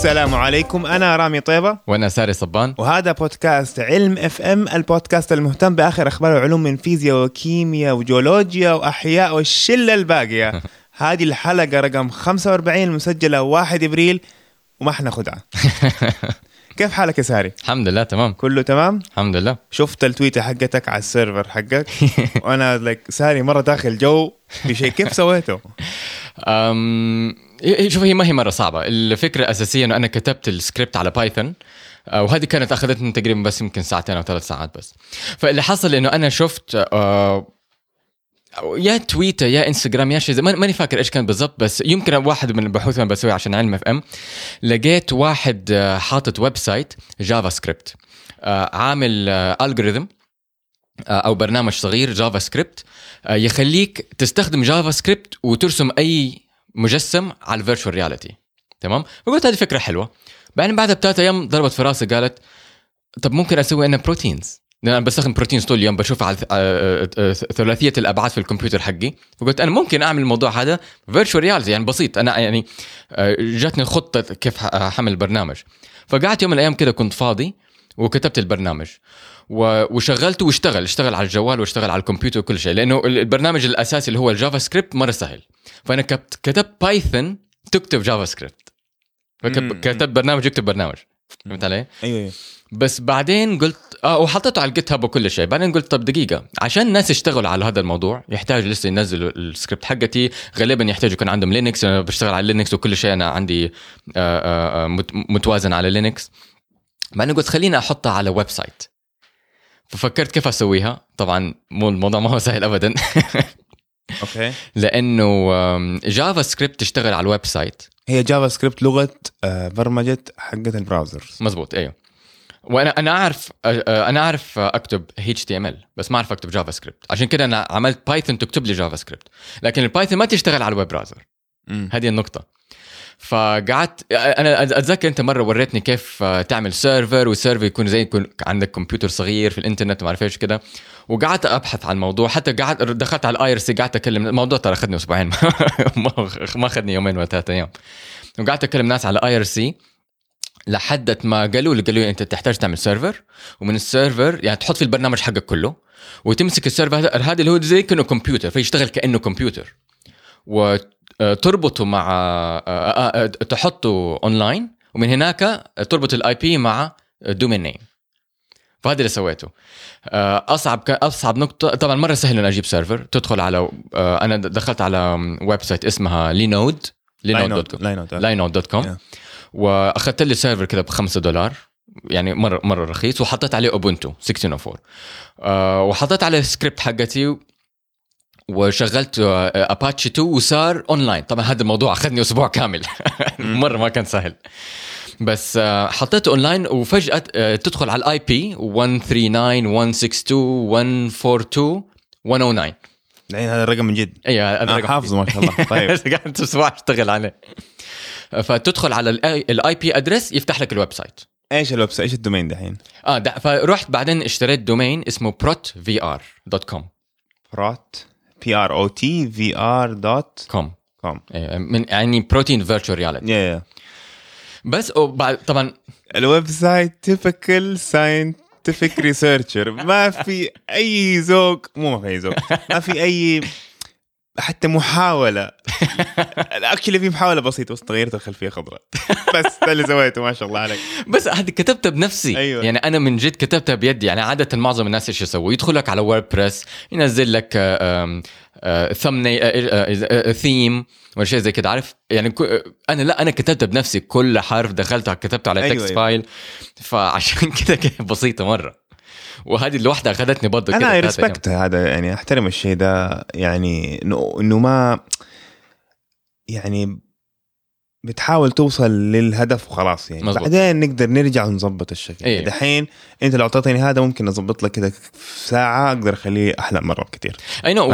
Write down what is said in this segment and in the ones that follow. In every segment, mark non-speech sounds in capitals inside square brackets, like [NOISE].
السلام عليكم. أنا رامي طيبة. وأنا ساري صبان. وهذا بودكاست علم اف ام البودكاست المهتم بآخر أخبار العلوم من فيزياء وكيمياء وجيولوجيا وأحياء والشلة الباقية. [LAUGHS] هذه الحلقة رقم 45 المسجلة 1 إبريل وما حناخدها. [LAUGHS] كيف حالك يا ساري؟ الحمد لله تمام كله تمام؟ الحمد لله شفت ال tweet ة حقتك على ال server حقك [LAUGHS] وأنا like ساري مرة داخل جو في شيء كيف سويته؟ أم... شوف هي ما هي مرة صعبة الفكرة الاساسيه إنه أنا كتبت السكريبت على بايثون آه، وهذه كانت أخذتني تقريبا بس يمكن ساعتين أو ثلاث ساعات بس فاللي حصل إنه أنا شفت آه، يا تويتر يا انستغرام يا شيء زي ماني فاكر إيش كان بالضبط بس يمكن واحد من البحوث اللي بسويها عشان علم إف إم لقيت واحد آه، حاطط website جافا سكريبت عامل algorithm أو برنامج صغير جافا سكريبت يخليك تستخدم جافا سكريبت وترسم أي مجسم على ال virtual reality تمام؟ فقلت هذه فكرة حلوة. بعدين بعدها بثلاث أيام ضربت في راسي قالت طب ممكن أسوي أنا proteins لأن أنا بستخدم proteins طول اليوم بشوفها على ثلاثية الأبعاد في الكمبيوتر حقي. فقلت أنا ممكن أعمل الموضوع هذا virtual reality يعني بسيط. أنا يعني جاتني خطة كيف حمل البرنامج. فقعدت يوم من الأيام كده كنت فاضي وكتبت البرنامج. وشغلته واشتغل اشتغل على الجوال واشتغل على الكمبيوتر وكل شيء لأنه البرنامج الأساسي اللي هو الجافا سكريبت مرة سهل. فأنا كتبت بايثون تكتب جافا سكريبت. كتبت برنامج يكتب برنامج. فهمت علي؟ أيوه أيوه. بس بعدين قلت آه وحطيته على الجيت هاب وكل شيء. بعدين قلت طب دقيقة عشان الناس يشتغلوا على هذا الموضوع يحتاج لسه ينزلوا السكريبت حقتي. غالبا يحتاج يكون عندهم لينكس أنا بشتغل على لينكس وكل شيء أنا عندي آه، آه، آه، متوازن على لينكس بعدين قلت خليني أحطها على website ففكرت كيف أسويها؟ طبعا مو الموضوع ما هو سهل ابدا. [LAUGHS] أوكي. لأنه جافا سكريبت تشتغل على ال website هي جافا سكريبت لغه برمجة حقة ال browsers. مزبوط أيوه. وأنا أنا اعرف أنا أعرف أكتب HTML بس ما أعرف أكتب جافا سكريبت. عشان كده أنا عملت بايثون تكتب لي جافا سكريبت. لكن البايثون ما تشتغل على ال web browser هذه النقطة. فقعدت أنا أتذكر أنت مرة وريتني كيف تعمل server وال server يكون زي يكون عندك كمبيوتر صغير في الإنترنت وما أعرف إيش كده. وقعدت أبحث عن الموضوع. حتى قعدت دخلت على ال IRC قعدت اكلم الموضوع ترى أخذني أسبوعين. [LAUGHS] ما أخذني يومين ولا ثلاثة أيام. وقعدت أكلم ناس على IRC لحد ما قالوا لي قالوا لي أنت تحتاج تعمل server ومن ال server يعني تحط في البرنامج حقك كله وتمسك ال server هذا اللي هو زي كأنه كمبيوتر فيشتغل كأنه كمبيوتر وتربطه مع تحطه اونلاين ومن هناك تربط ال IP مع domain name فهذا اللي سويته. أصعب أصعب نقطة طبعا مرة سهل إني أجيب server تدخل على أنا دخلت على website اسمها لينود لينود لينود dot com وأخذت لي server كذا ب 5 دولار يعني مره مرة رخيص وحطيت عليه اوبونتو 1604 أه وحطيت عليه السكريبت حقتي وشغلت اباتشي 2 وصار اونلاين طبعا هذا الموضوع أخذني أسبوع كامل. [LAUGHS] مرة ما كان سهل. بس آه، حطيته اونلاين وفجأة آه، تدخل على ال IP 139 162 142 109 الحين هذا الرقم من جد. أيوه هذا الرقم. حافظه ما شاء الله. طيب. [LAUGHS] قعدت أسبوع أشتغل عليه. فتدخل على ال IP address يفتح لك ال website. إيش ال website؟ إيش ال domain دحين؟ آه ده فرحت بعدين اشتريت دومين اسمه بروت في ار dot com بروت P R O T V R dot com كوم من يعني protein virtual reality يا بس وبعد طبعا ال website typical scientific researcher ما في أي ذوق مو ما في أي ذوق ما في أي حتى محاولة. [LAUGHS] actually في محاولة بسيطة بس غيرت الخلفية خضراء. [LAUGHS] بس ده اللي سويته ما شاء الله عليك. بس هذه كتبتها بنفسي. أيوة. يعني أنا من جد كتبتها بيدي. يعني عادة معظم الناس إيش يسووا؟ يدخل لك على ووردبريس ينزل لك ثمني ثيم ولا شيء زي كده. عارف؟ يعني أنا لا أنا كتبتها بنفسي. كل حرف دخلت كتبته على أيوة، text أيوة. file فعشان [LAUGHS] كده بسيطة مرة. وهذه الوحدة أخذتني برضه أنا I respect هذا يعني أحترم الشيء ده يعني إنه ما يعني بتحاول توصل للهدف وخلاص يعني مزبوط. بعدين نقدر نرجع ونظبط الشكل إيه. دحين أنت لو أعطيتني هذا ممكن أظبط لك كذا في ساعة أقدر أخليه أحلى مرة بكثير I know?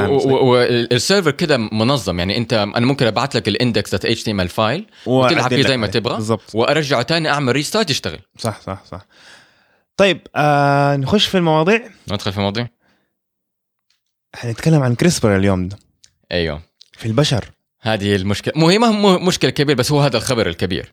وال server كده منظم يعني أنت أنا ممكن أبعت لك ال index dot HTML file وتلعب فيه زي ما. تبغى بالضبط وارجعه تاني أعمل restart يشتغل صح صح صح طيب آه نخش في المواضيع. ندخل في الموضوع حنتكلم عن كريسبر اليوم ده. أيوه. في البشر. هذه المشكلة مو هي ما مشكلة كبيره بس هو هذا الخبر الكبير.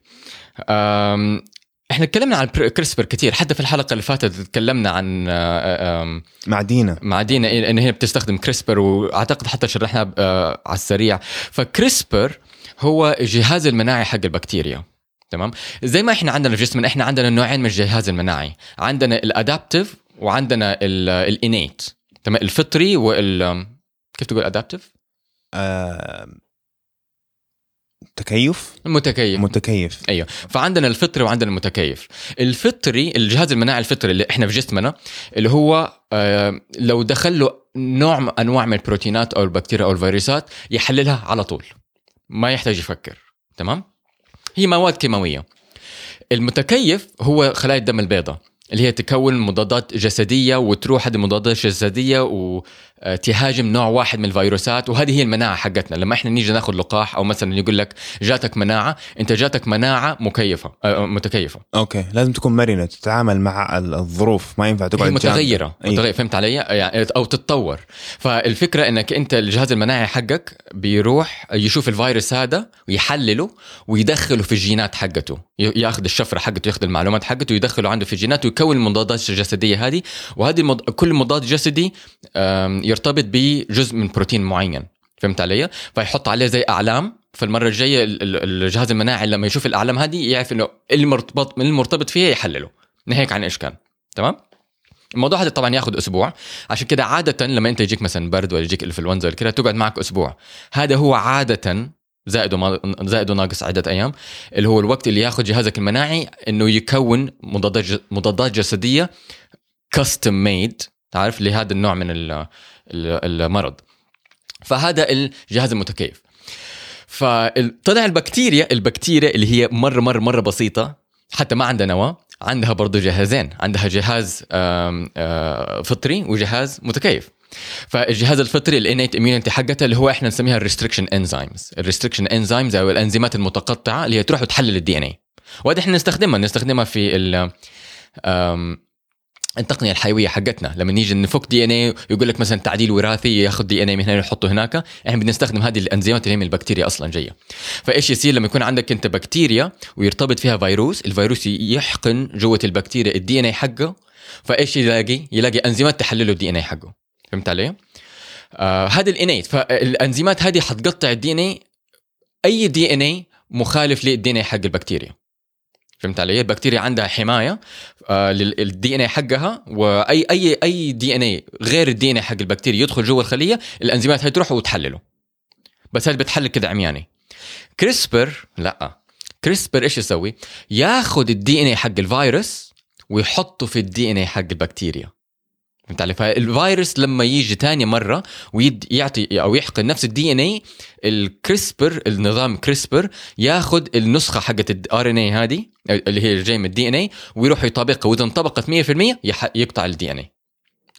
إحنا تكلمنا عن كريسبر كثير حتى في الحلقة اللي فاتت تكلمنا عن آه، أم، مع دينا مع دينا إن هي بتستخدم كريسبر وأعتقد حتى شرحناها آه، على السريع. فكريسبر هو جهاز المناعي حق البكتيريا. تمام؟ زي ما إحنا عندنا في جسمنا إحنا عندنا نوعين من الجهاز المناعي. عندنا ال adaptive وعندنا ال innate. تمام؟ الفطري وال كيف تقول adaptive؟ آه... تكيف المتكيف متكيف. أيوه. فعندنا الفطري وعندنا المتكيف. الفطري الجهاز المناعي الفطري اللي إحنا في جسمنا اللي هو آه، لو دخل له نوع من أنواع من البروتينات أو البكتيريا أو الفيروسات يحللها على طول. ما يحتاج يفكر. تمام؟ هي مواد كيماوية. المتكيف هو خلايا الدم البيضاء اللي هي تكون مضادات جسدية وتروح هذه المضادات الجسديه وتهاجم نوع واحد من الفيروسات وهذه هي المناعة حقتنا. لما إحنا نيجي ناخذ لقاح أو مثلا يقول لك جاتك مناعة أنت جاتك مناعة مكيفة آه، متكيفة. أوكي. لازم تكون مرنة تتعامل مع ال- الظروف. ما ينفع هي تقعد جامدة. متغيرة. متغير فهمت علي؟ يعني أو تتطور. فالفكرة إنك أنت الجهاز المناعي حقك بيروح يشوف الفيروس هذا ويحلله ويدخله في الجينات حقته. ياخذ الشفرة حقته ياخذ المعلومات حقته ويدخله عنده في الجينات ويكون المضادات الجسدية هذه. وهذه المض... كل مضاد جسدي يرتبط بجزء من بروتين معين فهمت علي؟ فيحط عليه زي أعلام. فالمرة الجاية ال- ال- الجهاز المناعي لما يشوف الأعلام هذه يعرف إنه اللي مرتبط من المرتبط فيها يحلله. ناهيك عن إيش كان تمام؟ الموضوع هذا طبعا ياخذ أسبوع. عشان كده عادة لما أنت يجيك مثلا برد ولا يجيك إنفلونزا ولا كده تقعد معك أسبوع. هذا هو عادة زائد زائد وناقص عدة أيام اللي هو الوقت اللي ياخذ جهازك المناعي إنه يكون مضادات مضادات جسدية كاستم ميد تعرف؟ لهذا النوع من المرض. فهذا الجهاز المتكيف. فطلع البكتيريا البكتيريا اللي هي مرة مرة مرة بسيطة حتى ما عندها نواة عندها برضو جهازين. عندها جهاز آه، فطري وجهاز متكيف. فالجهاز الفطري ال innate immunity حقتها اللي هو إحنا نسميها ال restriction enzymes ال restriction enzymes أو الأنزيمات المتقطعة اللي هي تروح وتحلل ال DNA وهذا إحنا نستخدمها. نستخدمها في ال التقنية الحيوية حقتنا. لما نيجي نفك DNA يقول لك مثلا تعديل وراثي ياخذ DNA من هنا يحطه هناك إحنا بنستخدم هذه الأنزيمات اللي هي من البكتيريا أصلا جاية. فإيش يصير لما يكون عندك أنت بكتيريا ويرتبط فيها فيروس الفيروس يحقن جوة البكتيريا ال DNA حقه فإيش يلاقي؟ يلاقي أنزيمات تحلله ال DNA حقه. فهمت علي؟ آه هذا ال innate فالأنزيمات هذه حتقطع ال DNA أي DNA مخالف لل DNA حق البكتيريا. فهمت علي؟ البكتيريا عندها حماية لل DNA حقها واي اي أي DNA غير ال DNA حق البكتيريا يدخل جوا الخلية الأنزيمات هي تروح وتحلله بس هذا بتحلل كده عمياني كريسبر لا كريسبر إيش يسوي؟ ياخذ ال DNA حق الفيروس ويحطه في ال DNA حق البكتيريا فهمت علي؟ فالفيروس لما يجي تاني مرة ويعطي أو يحقن نفس ال DNA الكريسبر النظام كريسبر ياخذ النسخة حقت ال RNA هذه اللي هي جاية من ال DNA ويروح يطابقها. وإذا انطبقت 100% يح- يقطع ال DNA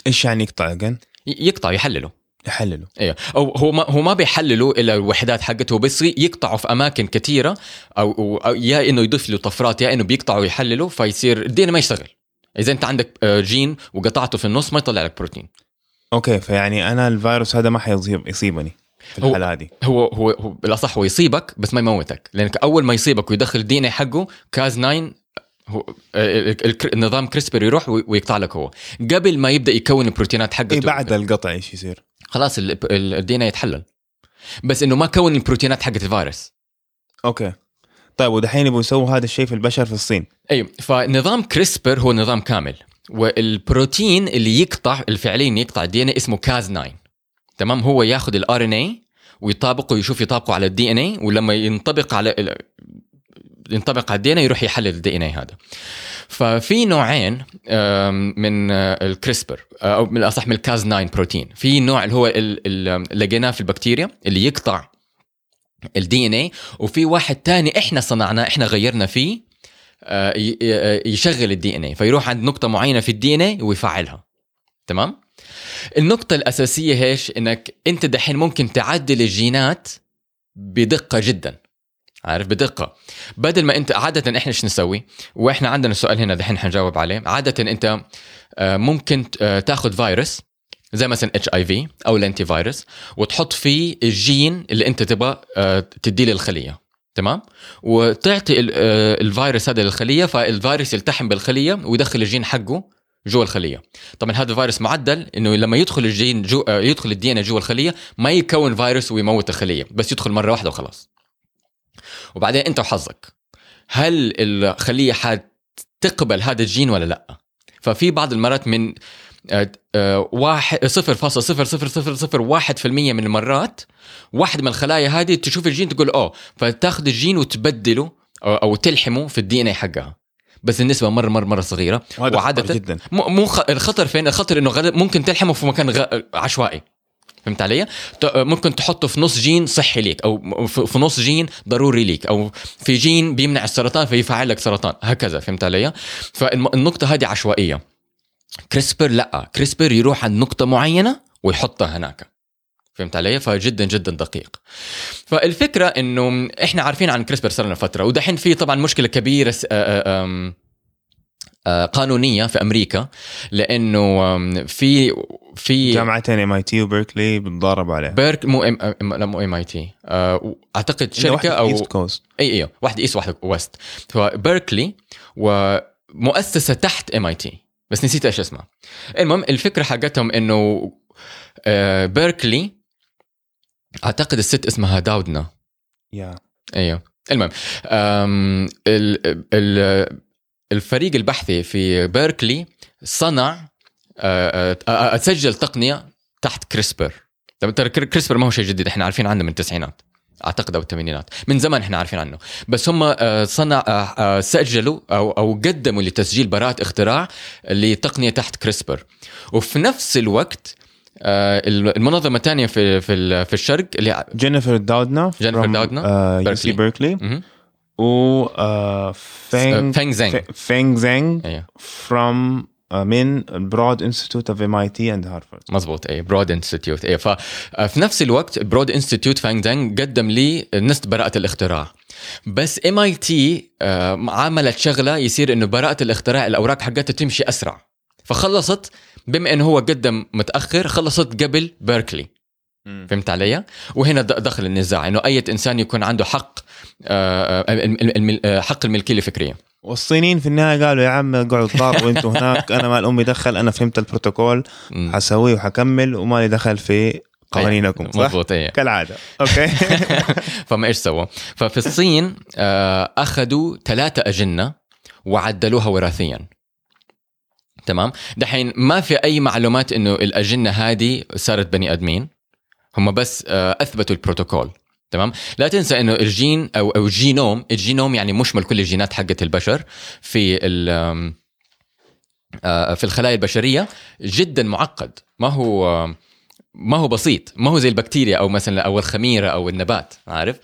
إيش يعني يقطع again؟ يقطع يحلله. يحلله. أيوه أو هو ما هو ما بيحللوا إلا الوحدات حقته بس يقطعوا في أماكن كثيرة أو, أو يا إنه يضيف له طفرات يا إنه بيقطعوا ويحللوا فيصير ال DNA ما يشتغل. إذا أنت عندك آه، جين وقطعته في النص ما يطلع لك بروتين Okay فيعني أنا الفيروس هذا ما حيصيب يصيبني في هو- الحالة هذه. هو هو, هو بالأصح هو يصيبك بس ما يموتك لأنك أول ما يصيبك ويدخل ال DNA حقه Cas 9 هو آه، ال- ال- النظام كريسبر يروح وي- ويقطع لك هو. قبل ما يبدأ يكون البروتينات حقته اي بعد القطع إيش يصير؟ خلاص ال DNA يتحلل. بس إنه ما كون البروتينات حقت الفيروس. Okay. طيب ودحين يبغوا يسووا هذا الشيء في البشر في الصين. أيوه فنظام كريسبر هو نظام كامل. والبروتين اللي يقطع اللي فعليا يقطع ال DNA اسمه Cas 9 تمام؟ هو ياخذ ال RNA ويطابقه يشوف يطابقه على ال DNA ولما ينطبق على ينطبق على ال DNA يروح يحلل ال DNA هذا. ففي نوعين من آه، الكريسبر آه، أو من الاصح من ال Cas 9 بروتين في نوع اللي هو لقيناه في البكتيريا اللي يقطع ال DNA وفي واحد تاني إحنا صنعناه إحنا غيرنا فيه آه، ي- ي- يشغل ال DNA فيروح عند نقطة معينة في ال DNA ويفعلها. تمام؟ النقطة الأساسية هيش إنك أنت دحين ممكن تعدل الجينات بدقة جدا. عارف؟ بدقة. بدل ما أنت عادة إحنا إيش نسوي؟ وإحنا عندنا سؤال هنا دحين حنجاوب عليه. عادة أنت آه، ممكن آه، تاخذ فيروس زي مثلا HIV أو ال lentivirus وتحط فيه الجين اللي أنت تبغى آه، تديه للخلية تمام؟ وتعطي آه، الفيروس هذا للخلية فالفيروس يلتحم بالخلية ويدخل الجين حقه جوا الخلية. طبعا هذا الفيروس معدل إنه لما يدخل الجين جو آه، يدخل ال DNA جوا الخلية ما يكون فيروس ويموت الخلية بس يدخل مرة واحدة وخلاص. وبعدين أنت وحظك هل الخلية حتقبل هذا الجين ولا لأ؟ ففي بعض المرات من واحد صفر فاصل صفر صفر صفر صفر واحد في المية من المرات واحد من الخلايا هذه تشوف الجين تقول أوه فتاخذ الجين وتبدله أو, تلحمه في ال DNA حقها بس النسبة مرة مرة مرة صغيرة خطر جدا مو. الخطر فين؟ الخطر إنه ممكن تلحمه في مكان غ... عشوائي فهمت علي؟ ممكن تحطه في نص جين صحي ليك أو في نص جين ضروري ليك أو في جين بيمنع السرطان فيفعل لك سرطان هكذا فهمت علي؟ فالنقطه هذه عشوائية كريسبر لا كريسبر يروح عند نقطة معينة ويحطها هناك. فهمت علي؟ فجدا جدا دقيق. فالفكرة إنه إحنا عارفين عن كريسبر صار لنا فترة ودحين في طبعا مشكلة كبيرة س- آه، آه، آه، قانونية في أمريكا لأنه في في جامعتين ام اي تي وبركلي بتضاربوا عليها. بيرك مو ام ام لا مو ام اي تي أعتقد شركة أو ايست كوست إي إي واحدة ايست واحدة ويست فبيركلي ومؤسسه تحت ام اي تي بس نسيت إيش اسمها المهم الفكرة حقتهم إنه آه، بيركلي أعتقد الست اسمها داودنا. يا. أيوه. المهم أم، ال- ال- الفريق البحثي في بيركلي صنع أه، أه، سجل تقنية تحت كريسبر. طب ترى كر- كريسبر ما هو شيء جديد إحنا عارفين عنه من التسعينات. أعتقد أو الثمانينات. من زمان إحنا عارفين عنه. بس هم أه، صنع أه، أه، سجلوا أو أو قدموا لتسجيل براءة اختراع لتقنية تحت كريسبر وفي نفس الوقت المنظمة الثانية في في في الشرق اللي جينيفر داودنا جينيفر داودنا، يو بيركلي. بيركلي. و آه، زانغ فانغ زانغ أيوه. from آه، من برود انستيتوت اوف ام اي تي اند هارفارد مظبوط اي برود انستيتيوت اي ففي نفس الوقت برود انستيتيوت فانغ دانغ قدم لي نص براءة الاختراع. بس ام اي تي عملت شغلة يصير إنه براءة الاختراع الأوراق حقتها تمشي أسرع. فخلصت بما إنه هو قدم متأخر خلصت قبل بيركلي فهمت علي؟ وهنا دخل النزاع إنه أي إنسان يكون عنده حق آه، آه، آه، حق الملكية الفكرية والصينيين في النهاية قالوا يا عم اقعدوا تضاربوا أنتوا هناك أنا ما الام دخل أنا فهمت البروتوكول. حسويه وحكمل ومالي دخل في قوانينكم صح؟ مظبوط إيه كالعادة okay [LAUGHS] فما إيش سووا؟ ففي الصين أخذوا ثلاثة أجنة وعدلوها وراثيا تمام؟ دحين ما في أي معلومات إنه الأجنة هذه صارت بني آدمين هم بس أثبتوا البروتوكول تمام؟ لا تنسى إنه الجين أو أو الجينوم الجينوم يعني مشمل كل الجينات حقت البشر في آم، آه، في الخلايا البشرية جدا معقد. ما هو آه، ما هو بسيط. ما هو زي البكتيريا أو مثلا أو الخميرة أو النبات عارف؟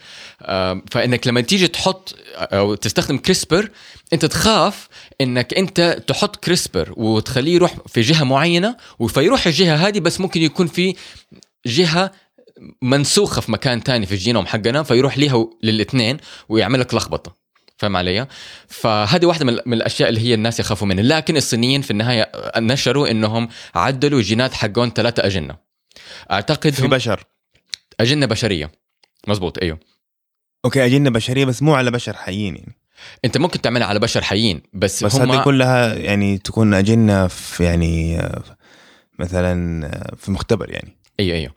آم، فإنك لما تيجي تحط أو تستخدم كريسبر أنت تخاف إنك أنت تحط كريسبر وتخليه يروح في جهة معينة فيروح الجهة هذه بس ممكن يكون في جهة منسوخة في مكان تاني في الجينوم حقنا فيروح ليها للاثنين ويعمل لك لخبطة فاهم علي؟ فهذه واحدة من الأشياء اللي هي الناس يخافوا منها، لكن الصينيين في النهاية نشروا إنهم عدلوا جينات حقون ثلاثة أجنة. أعتقد في بشر أجنة بشرية. مزبوط إيوه. أوكي أجنة بشرية بس مو على بشر حيين يعني أنت ممكن تعملها على بشر حيين بس, بس هم هذه كلها يعني تكون أجنة في يعني آه، مثلا آه، في مختبر يعني أيوه أيوه.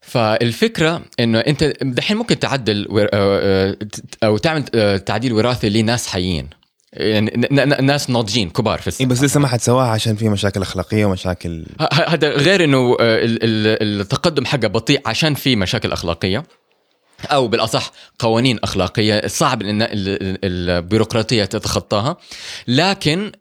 فالفكرة إنه أنت دحين ممكن تعدل ور- آه، آه، أو تعمل آه، تعديل وراثي لناس حيين. يعني ناس ناضجين كبار في السن. إيه بس لسه ما حد سواها عشان في مشاكل أخلاقية ومشاكل. هذا غير إنه ال- ال- التقدم حقه بطيء عشان في مشاكل أخلاقية. أو بالأصح قوانين أخلاقية صعب إن ال- ال- البيروقراطية تتخطاها. لكن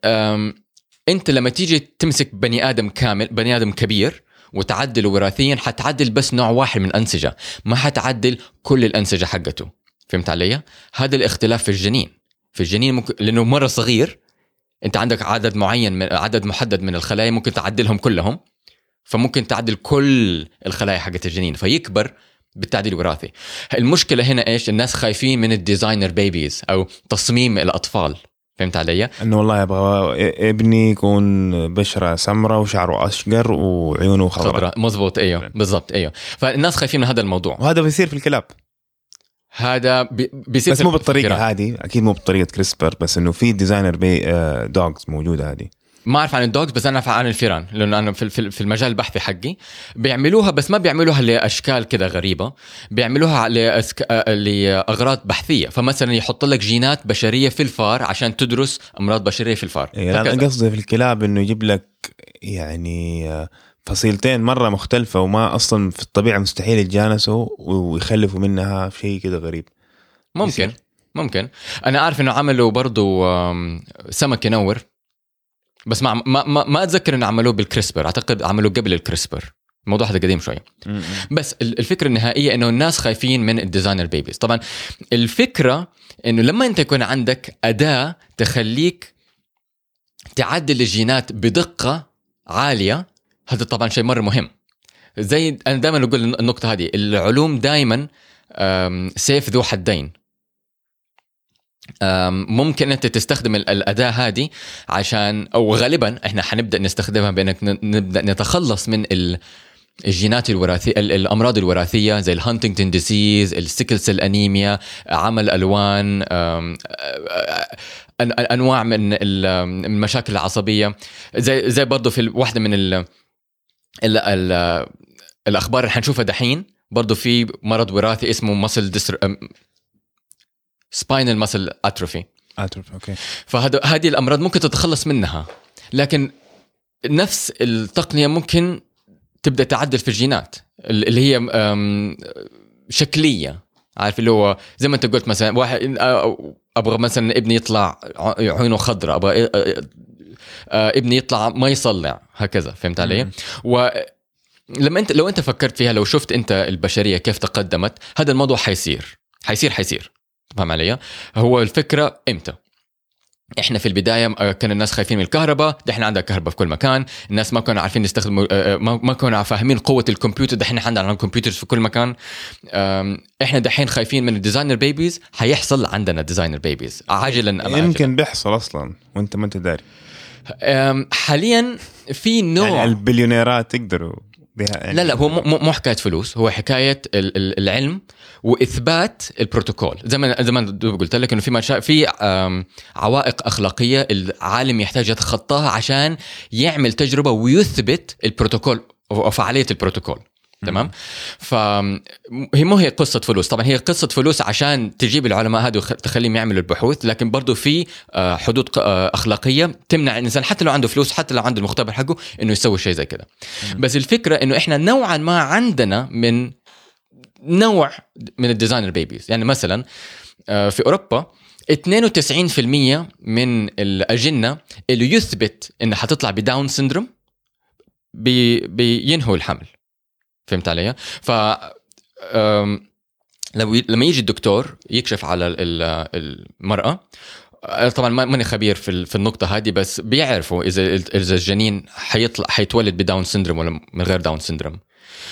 أنت لما تيجي تمسك بني آدم كامل بني آدم كبير وتعدله وراثيا حتعدل بس نوع واحد من الأنسجة. ما حتعدل كل الأنسجة حقته. فهمت علي؟ هذا الاختلاف في الجنين. في الجنين ممكن لأنه مرة صغير أنت عندك عدد معين من عدد محدد من الخلايا ممكن تعدلهم كلهم. فممكن تعدل كل الخلايا حقت الجنين فيكبر بالتعديل الوراثي. المشكلة هنا إيش؟ الناس خايفين من ال designer babies أو تصميم الأطفال. فهمت علي؟ إنه والله أبغى ابني يكون بشرة سمراء وشعره أشقر وعيونه خضراء. مزبوط إيوه. بالضبط إيوه. فالناس خايفين من هذا الموضوع. وهذا بيصير في الكلاب. هذا بي- بيصير بس مو. بالطريقة هذه أكيد مو بطريقه CRISPR بس إنه في designer بي dogs موجودة هذه. ما أعرف عن ال dogs بس أنا اعرف عن الفيران لأنه أنا في في- المجال البحثي حقي. بيعملوها بس ما بيعملوها لأشكال كذا غريبة بيعملوها لأسك... لأغراض بحثية. فمثلا يحط لك جينات بشرية في الفار عشان تدرس أمراض بشرية في الفار. يعني هكذا. أنا قصدي في الكلاب إنه يجيب لك يعني آه، فصيلتين مرة مختلفة وما أصلا في الطبيعة مستحيل يتجانسوا ويخلفوا منها شيء كذا غريب. ممكن يصير. ممكن. أنا عارف إنه عملوا برضو سمك ينور. بس ما ما ما, ما أتذكر إنه عملوه بال CRISPR أعتقد عملوه قبل ال CRISPR الموضوع هذا قديم شوي. بس ال- الفكرة النهائية إنه الناس خايفين من ال designer babies طبعا الفكرة إنه لما أنت يكون عندك أداة تخليك تعدل الجينات بدقة عالية هذا طبعا شيء مرة مهم. زي أنا دائما أقول النقطة هذه العلوم دائما سيف ذو حدين. ممكن انت تستخدم ال- الأداة هذه عشان أو غالبا إحنا حنبدأ نستخدمها بانك نبدأ نتخلص من ال الجينات الوراثيه ال- الأمراض الوراثية زي ال Huntington disease ال sickle cell anemia عمل ألوان أم، أن- أنواع من ال- المشاكل العصبية. زي زي برضه في واحدة من ال ال ال الأخبار اللي حنشوفها دحين برضه في مرض وراثي اسمه ديستر spinal muscle atrophy atroph okay فهذا هذه الأمراض ممكن تتخلص منها. لكن نفس التقنية ممكن تبدأ تعدل في الجينات اللي هي شكلية. عارف اللي هو زي ما انت قلت مثلا واحد أ- أبغى مثلا ابني يطلع عيونه خضراء أبغى آه، ابني يطلع ما يصلع هكذا. فهمت علي؟ و لما انت لو انت فكرت فيها لو شفت انت البشرية كيف تقدمت هذا الموضوع حيصير. حيصير حيصير. فاهم علي؟ هو الفكرة إمتى؟ إحنا في البداية آه، كان الناس خايفين من الكهرباء دحين عندها كهرباء في كل مكان الناس ما كانوا عارفين يستخدموا آه، آه، ما كانوا فاهمين قوة الكمبيوتر دحين عندنا كمبيوترز في كل مكان إحنا دحين خايفين من ال designer babies حيحصل عندنا designer babies عاجلا أم آجلاً. يمكن بيحصل أصلا وأنت ما أنت داري حاليا في نوع يعني البليونيرات يقدروا بها يعني. لا لا هو مو- مو حكاية فلوس هو حكاية ال- ال- العلم وإثبات البروتوكول. زي ما زي ما قلت لك إنه في مشا... في عوائق أخلاقية العالم يحتاج يتخطاها عشان يعمل تجربة ويثبت البروتوكول وفعاليه البروتوكول. تمام؟ فهي مو هي قصة فلوس. طبعا هي قصة فلوس عشان تجيب العلماء هذول وخ- تخليهم يعملوا البحوث لكن برضو في آه، حدود آه، أخلاقية تمنع الإنسان حتى لو عنده فلوس حتى لو عنده المختبر حقه إنه يسوي شيء زي كذا بس الفكرة إنه إحنا نوعا ما عندنا من نوع من ال designer babies يعني مثلا آه، في أوروبا 92% من الأجنة اللي يثبت إنها حتطلع ب Down syndrome بي بينهوا الحمل. فهمت علي؟ ف لما يجي الدكتور يكشف على ال- ال- المرأة آه، طبعا ما- ماني خبير في في النقطة هذه بس بيعرفوا إذا إذا الجنين حيطلع حيتولد ب Down syndrome ولا من غير Down syndrome.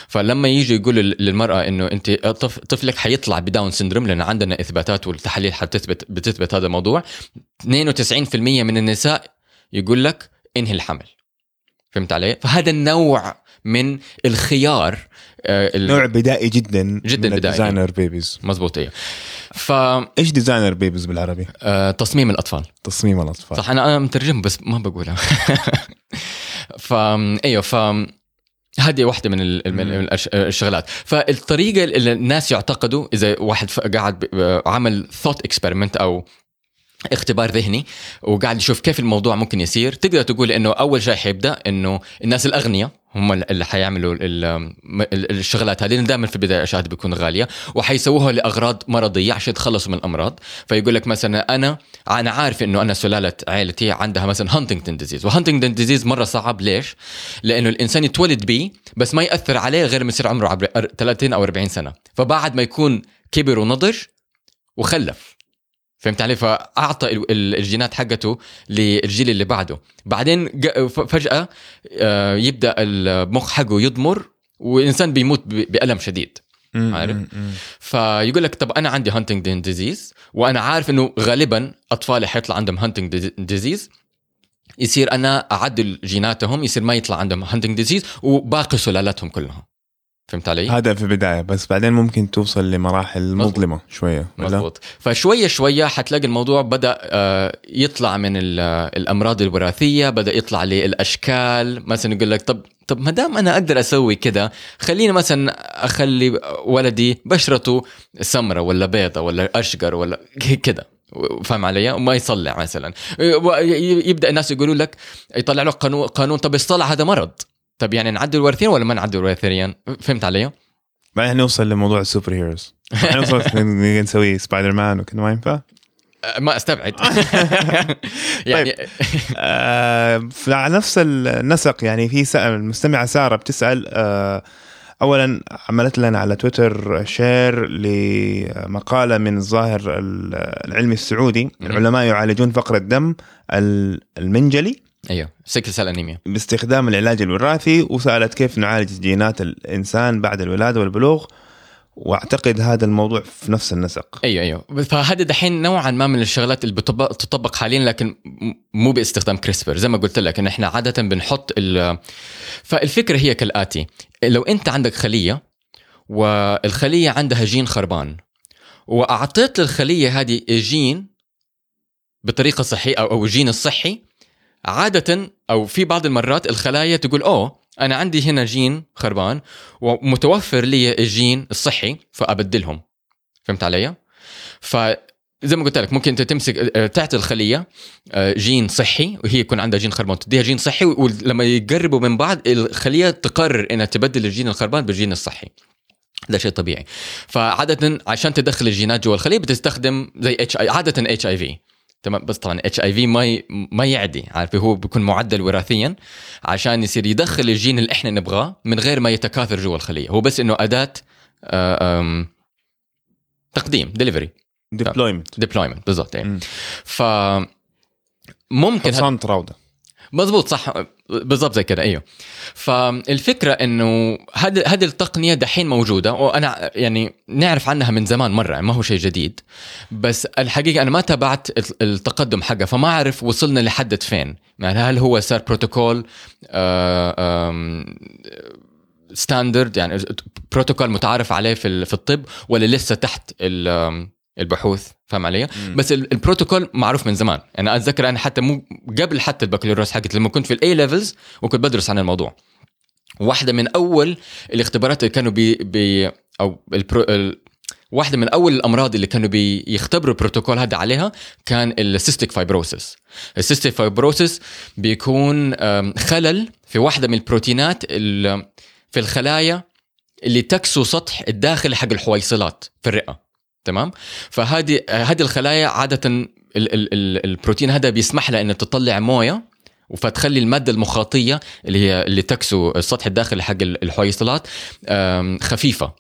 فلما يجي يقول لل- للمرأة إنه أنت طف- طفلك حيطلع ب Down syndrome لأن عندنا إثباتات والتحاليل حتثبت بتثبت هذا الموضوع 92% من النساء يقول لك إنهي الحمل. فهمت علي؟ فهذا النوع من الخيار آه، نوع بدائي جدا جداً من بدائي. الديزاينر babies مزبوط أيوه فتصميم إيش designer babies بالعربي؟ تصميم الأطفال. تصميم الأطفال. صح أنا أنا مترجم بس ما بقولها. [LAUGHS] ف أيوه ف هذه واحدة من ال- من الشغلات. فالطريقة اللي الناس يعتقدوا إذا واحد ف- قاعد عمل thought experiment أو اختبار ذهني وقاعد يشوف كيف الموضوع ممكن يصير تقدر تقول إنه أول شيء حيبدأ إنه الناس الأغنياء هم اللي حيعملوا ال- ال- الشغلات هذه. دائما في البداية الاشياء هذه بتكون غالية وحيسووها لأغراض مرضية عشان يتخلصوا من الأمراض. فيقول لك مثلا أنا أنا عارف إنه أنا سلالة عائلتي عندها مثلا Huntington disease و Huntington disease مرة صعب. ليش؟ لأنه الإنسان يتولد به بس ما يأثر عليه غير لما يصير عمره عبر 30 أو 40 سنة. فبعد ما يكون كبر ونضج وخلف. فهمت علي؟ فأعطى ال- ال- الجينات حقته للجيل اللي بعده. بعدين فجأة آه، يبدأ المخ حقه يضمر والإنسان بيموت بألم شديد. عارف؟ فيقول لك طب أنا عندي Huntington disease وأنا عارف إنه غالبا أطفالي حيطلع عندهم Huntington disease يصير أنا أعدل جيناتهم يصير ما يطلع عندهم Huntington disease وباقي سلالتهم كلهم. فهمت علي؟ هذا في البداية بس بعدين ممكن توصل لمراحل مظبوط. مظلمة شوية ولا؟ مضبوط فشوية شوية حتلاقي الموضوع بدأ آه، يطلع من آه، الأمراض الوراثية بدأ يطلع لي الاشكال مثلا يقول لك طب طب ما دام أنا أقدر أسوي كده خليني مثلا أخلي ولدي بشرته سمراء ولا بيضة ولا اشقر ولا [LAUGHS] كده فاهم علي؟ وما يصلع مثلا يبدأ الناس يقولوا لك يطلع له قانون قانون طب الصلع هذا مرض طب يعني نعدل وراثيا ولا ما نعدل وراثيا؟ فهمت علي؟ بعدين نوصل لموضوع ال superheroes نوصل [LAUGHS] نسوي سبايدر مان وكذا ما ينفع؟ ما أستبعد. [LAUGHS] [LAUGHS] يعني آه، على نفس النسق يعني في سأل المستمعة سارة بتسأل آه، أولا عملت لنا على تويتر share لمقالة من الظاهر العلمي السعودي. العلماء يعالجون فقر الدم المنجلي. أيوه. sickle cell anemia باستخدام العلاج الوراثي وسألت كيف نعالج جينات الإنسان بعد الولادة والبلوغ وأعتقد هذا الموضوع في نفس النسق. أيوه أيوه. فهذا دحين نوعا ما من الشغلات اللي بتطبق تطبق حاليا لكن مو باستخدام CRISPR زي ما قلت لك إن إحنا عادة بنحط ال فالفكرة هي كالآتي. لو أنت عندك خلية والخلية عندها جين خربان وأعطيت للخلية هذه جين بطريقة صحيه أو الجين الصحي عادة أو في بعض المرات الخلايا تقول أوه أنا عندي هنا جين خربان ومتوفر لي الجين الصحي فأبدلهم. فهمت علي؟ ف زي ما قلت لك ممكن أنت تمسك آه، تعطي الخلية آه، جين صحي وهي يكون عندها جين خربان تديها جين صحي ولما يقربوا من بعض الخلية تقرر إنها تبدل الجين الخربان بالجين الصحي. ده شيء طبيعي. فعادة عشان تدخل الجينات جوا الخلية بتستخدم زي اتش عادة HIV تمام؟ بس طبعا اتش اي في ما. ما يعدي عارف؟ هو بيكون معدل وراثيا عشان يصير يدخل الجين اللي إحنا نبغاه من غير ما يتكاثر جوا الخلية. هو بس إنه أداة آه، تقديم delivery deployment deployment بالضبط مم. ف ممكن حصان طروادة مزبوط صح. بالضبط زي كده أيوه. فالفكرة إنه هذه هذه التقنية دحين موجودة وأنا يعني نعرف عنها من زمان مرة ما هو شيء جديد. بس الحقيقة أنا ما تابعت التقدم حقها فما أعرف وصلنا لحد فين. يعني هل هو صار بروتوكول standard يعني بروتوكول متعارف عليه في ال- في الطب ولا لسه تحت البحوث فاهم علي؟ مم. بس ال- البروتوكول معروف من زمان أنا أتذكر أنا حتى مو قبل حتى البكالوريوس حقتي لما كنت في ال A levels وكنت بدرس عن الموضوع واحدة من أول الاختبارات اللي كانوا بي, بي أو البرو ال واحدة من أول الأمراض اللي كانوا بيختبروا البروتوكول هذا عليها كان ال cystic fibrosis ال cystic fibrosis بيكون خلل في واحدة من البروتينات ال- في الخلايا اللي تكسو سطح الداخلي حق الحويصلات في الرئة تمام؟ فهذه هذه الخلايا عادة ال ال ال البروتين هذا بيسمح لها إنها تطلع موية فتخلي المادة المخاطية اللي هي اللي تكسو السطح الداخلي حق ال- الحويصلات خفيفة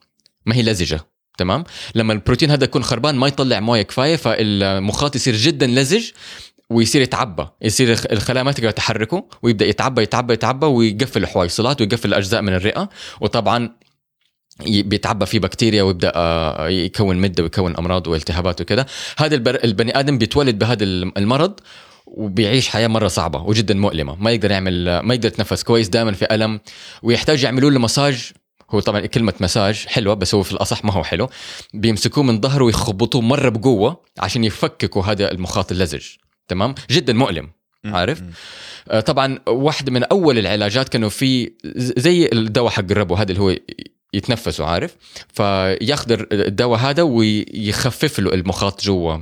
ما هي لزجة تمام؟ لما البروتين هذا يكون خربان ما يطلع موية كفاية فالمخاط يصير جدا لزج ويصير يتعبى يصير الخ- الخلايا ما تقدر تحركه ويبدأ يتعبى يتعبى يتعبى ويقفل الحويصلات ويقفل اجزاء من الرئة وطبعا بيتعبى فيه بكتيريا ويبدأ آه، يكون مده ويكون أمراض والتهابات وكذا هذا البني آدم بيتولد بهذا الم- المرض وبيعيش حياة مرة صعبة وجدا مؤلمة. ما يقدر يعمل ما يقدر يتنفس كويس دائما في ألم ويحتاج يعملوا له مساج. هو طبعا كلمة مساج حلوة بس هو في الأصح ما هو حلو. بيمسكوه من ظهره ويخبطوه مرة بقوة عشان يفككوا هذا المخاط اللزج. تمام؟ جدا مؤلم. عارف؟ آه، طبعا واحدة من أول العلاجات كانوا في زي الدواء حق الربو هذا اللي هو يتنفسوا عارف؟ فياخذ الدواء هذا ويخفف له المخاط جوا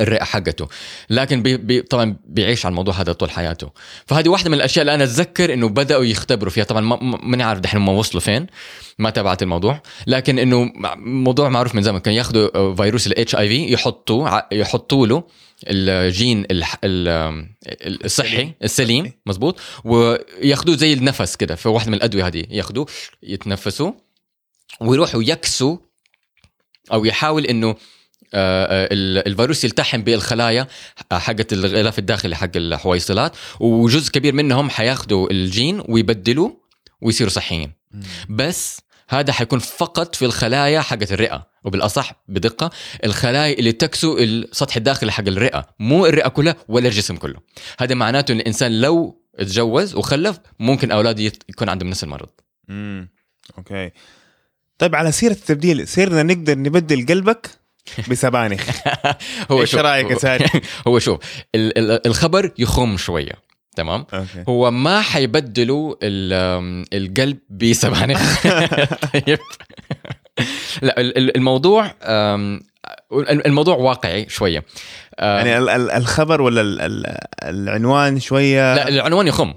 الرئة حقته. لكن بي بي طبعا بيعيش على الموضوع هذا طول حياته. فهذه واحدة من الأشياء اللي أنا أتذكر إنه بدأوا يختبروا فيها. طبعا ما عارف دحين هم وصلوا فين ما تابعت الموضوع. لكن إنه موضوع معروف من زمان كان ياخذوا فيروس ال HIV يحطوا ع- يحطوا له الجين الصحي السليم. مزبوط وياخذوه زي النفس كده في واحدة من الأدوية هذه ياخذوه يتنفسوا ويروحوا يكسوا أو يحاول إنه آه، آه، ال- الفيروس يلتحم بالخلايا حقت الغلاف الداخلي حق الحويصلات. وجزء كبير منهم حياخدوا الجين ويبدلوا ويصيروا صحيين. بس هذا حيكون فقط في الخلايا حقت الرئة وبالأصح بدقة الخلايا اللي تكسو السطح الداخلي حق الرئة مو الرئة كلها ولا الجسم كله. هذا معناته إن الإنسان لو اتجوز وخلف ممكن أولاده يكون عندهم نفس المرض. امم okay. طيب على سيرة التبديل صرنا نقدر نبدل قلبك بسبانخ. [LAUGHS] هو إيش رأيك يا ساري؟ [LAUGHS] هو شوف ال- ال- الخبر يخم شوية. تمام؟ okay. هو ما حيبدلوا ال- القلب بسبانخ [LAUGHS] طيب. لا ال- ال- الموضوع الموضوع واقعي شوية. يعني ال- ال- الخبر ولا ال- ال- العنوان شوية؟ لا العنوان يخم.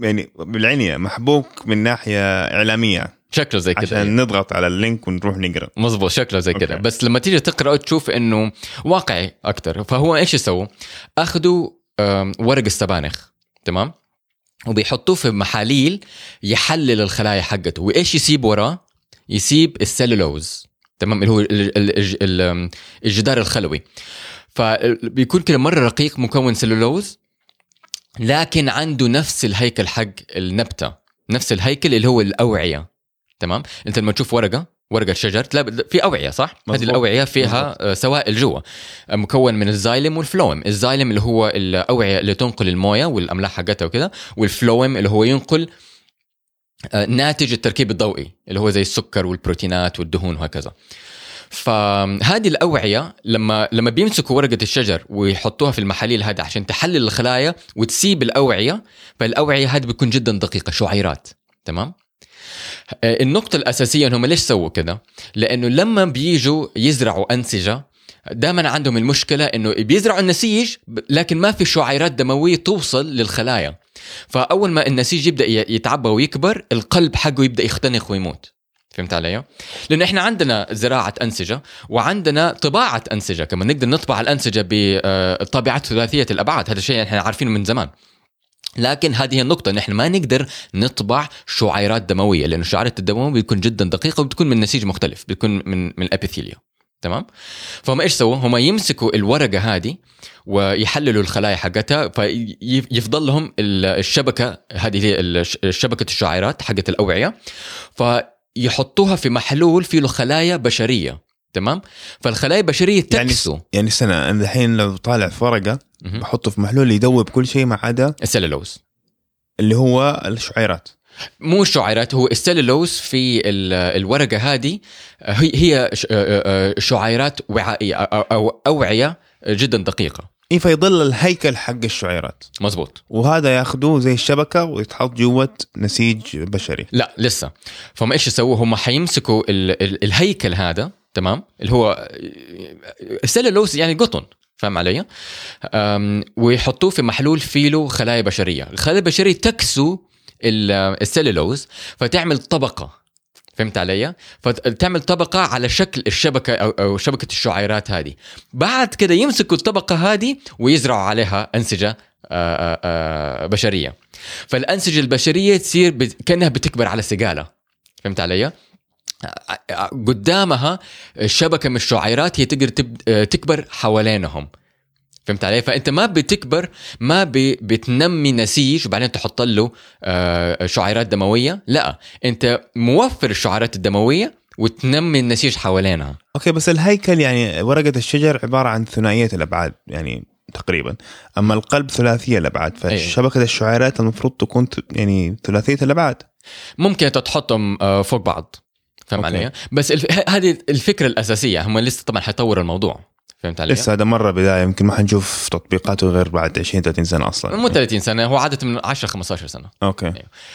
يعني بالعنية محبوك من ناحية إعلامية. شكله زي كده. عشان نضغط على ال link ونروح نقرأ. مظبوط شكله زي كده. okay. بس لما تيجي تقرأ تشوف إنه واقعي أكثر فهو إيش يسووا؟ أخذوا ورق السبانخ. تمام؟ وبيحطوه في محاليل يحلل الخلايا حقته وإيش يسيب وراه؟ يسيب السلولوز تمام اللي هو ال- ال- الج- ال- الجدار الخلوي فبيكون كده مرة رقيق مكون سلولوز لكن عنده نفس الهيكل حق النبتة نفس الهيكل اللي هو الأوعية تمام أنت لما تشوف ورقة ورقة شجر. تلاقي في أوعية صح؟ هذه مظبوط. الأوعية فيها آه، سوائل جوا آه، مكون من الزايلم والفلويم. الزايلم اللي هو الأوعية اللي تنقل الموية والأملاح حقتها وكذا والفلويم اللي هو ينقل آه، ناتج التركيب الضوئي اللي هو زي السكر والبروتينات والدهون وهكذا. فهذه الأوعية لما لما بيمسكوا ورقة الشجر ويحطوها في المحاليل هذه عشان تحلل الخلايا وتسيب الأوعية فالأوعية هذه بتكون جدا دقيقة شعيرات تمام؟ النقطة الأساسية إنهم ليش سووا كده؟ لأنه لما بيجوا يزرعوا أنسجة دائما عندهم المشكلة إنه بيزرعوا النسيج لكن ما في شعيرات دموية توصل للخلايا. فأول ما النسيج يبدأ يتعبى ويكبر القلب حقه يبدأ يختنق ويموت. فهمت علي؟ لأنه إحنا عندنا زراعة أنسجة وعندنا طباعة أنسجة كمان. نقدر نطبع الأنسجة بطابعات ثلاثية الأبعاد. هذا الشيء إحنا عارفينه من زمان. لكن هذه النقطة ان إحنا ما نقدر نطبع شعيرات دموية لأن الشعيرات الدموية بتكون جدا دقيقة وبتكون من نسيج مختلف بتكون من من الابيثيليا تمام فهم إيش سووا؟ هم يمسكوا الورقة هذه ويحللوا الخلايا حقتها فيفضل لهم ال- الشبكة هذه شبكة الشعيرات حقت الأوعية فيحطوها في محلول فيه له خلايا بشرية تمام؟ فالخلايا البشرية يعني تكسو يعني استنى أنا الحين لو طالع في ورقة. بحطه في محلول يذوب كل شيء ما عدا السلولوز اللي هو الشعيرات. مو الشعيرات هو السلولوز في ال- الورقة هذه هي هي ش- شعيرات وعائية أو أوعية جدا دقيقة. اي فيضل الهيكل حق الشعيرات. مزبوط وهذا ياخذوه زي الشبكة ويتحط جوة نسيج بشري. لا لسه. فهم إيش يسووا؟ هم حيمسكوا ال ال الهيكل هذا تمام؟ اللي هو السلولوز يعني قطن. فاهم علي؟ ويحطوه في محلول فيه له خلايا بشرية، الخلايا البشرية تكسو ال- السلولوز فتعمل طبقة فهمت علي؟ فتعمل طبقة على شكل الشبكة أو أو شبكة الشعيرات هذه. بعد كده يمسكوا الطبقة هذه ويزرعوا عليها أنسجة آه، بشرية. فالأنسجة البشرية تصير كأنها بتكبر على سقاله. فهمت علي؟ قدامها شبكة من الشعيرات هي تقدر تب- تكبر حوالينهم. فهمت علي؟ فأنت ما بتكبر ما بتنمي نسيج وبعدين تحط له شعيرات دموية، لا أنت موفر الشعيرات الدموية وتنمي النسيج حوالينها. أوكي بس الهيكل يعني ورقة الشجر عبارة عن ثنائية الأبعاد يعني تقريبا. أما القلب ثلاثية الأبعاد فشبكة الشعيرات المفروض تكون يعني ثلاثية الأبعاد. ممكن تحطهم فوق بعض. فاهم okay. علي؟ بس الف... هذه الفكرة الأساسية. هم لسه طبعا حيطوروا الموضوع. فهمت علي؟ لسه هذا مرة بداية. يمكن ما حنشوف تطبيقاته غير بعد 20 30 سنة أصلا. مو 30 سنة هو عادة من 10 15 سنة. okay.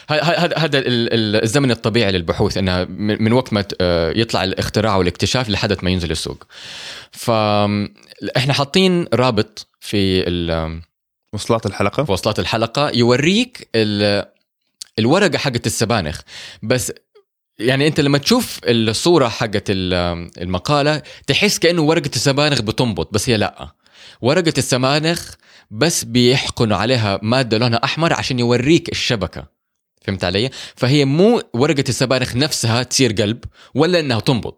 هذا هذا ال- الزمن الطبيعي للبحوث انها من وقت ما آه، يطلع الاختراع والاكتشاف لحد ما ينزل السوق. ف إحنا حاطين رابط في ال- وصلات الحلقة. في وصلات الحلقة يوريك ال- الورقة حقت السبانخ. بس يعني انت لما تشوف الصورة حقت ال- المقالة تحس كأنه ورقة السبانخ بتنبط بس هي لأ. ورقة السبانخ بس بيحقنوا عليها مادة لونها أحمر عشان يوريك الشبكة. فهمت علي؟ فهي مو ورقة السبانخ نفسها تصير قلب ولا إنها تنبض.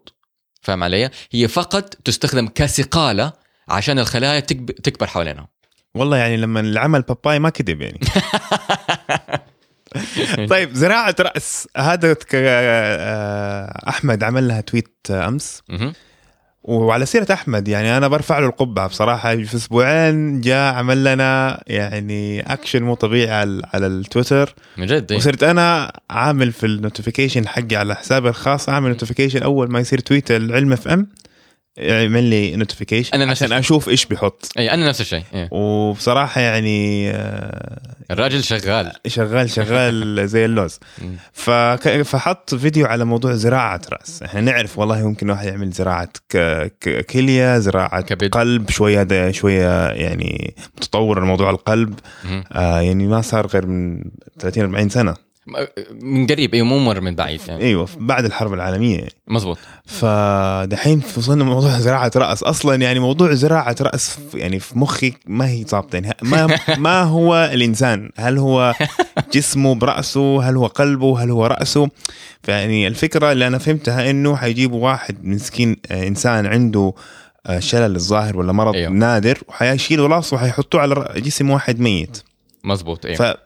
فاهم علي؟ هي فقط تستخدم كسقاله عشان الخلايا تكب- تكبر حوالينها. والله يعني لما العم باباي ما كذب يعني. [LAUGHS] [LAUGHS] طيب زراعة رأس. هذا آه، أحمد عمل لها tweet أمس. وعلى سيرة أحمد يعني أنا برفع له القبعة بصراحة. في أسبوعين جاء عمل لنا يعني اكشن مو طبيعي على, على التويتر. من جد؟ إيه. وصرت أنا عامل في ال notification حقي على حسابي الخاص. عامل notification أول ما يصير tweet العلم FM يعمل لي notification نفس عشان. أشوف إيش بيحط اي أنا نفس الشيء إيه. وبصراحة يعني آه، الراجل شغال شغال شغال [LAUGHS] زي اللوز. فك... فحط فيديو على موضوع زراعة رأس إحنا نعرف والله ممكن واحد يعمل زراعة ك... ك... كلية زراعة كبد. قلب شوية هذا شوية يعني متطور موضوع القلب. آه يعني ما صار غير من 30 40 سنة من قريب أيوه مو مر من بعيد يعني. أيوه بعد الحرب العالمية. يعني. مزبوط فدحين وصلنا موضوع زراعة رأس. أصلا يعني موضوع زراعة رأس يعني في مخي ما هي ظابطة. يعني ما [LAUGHS] ما هو الإنسان؟ هل هو جسمه برأسه؟ هل هو قلبه؟ هل هو رأسه؟ فيعني الفكرة اللي أنا فهمتها إنه حيجيبوا واحد مسكين آه، إنسان عنده آه، شلل الظاهر ولا مرض أيوه. نادر وحيشيلوا راسه وحيحطوه على جسم واحد ميت. مزبوط أيوه.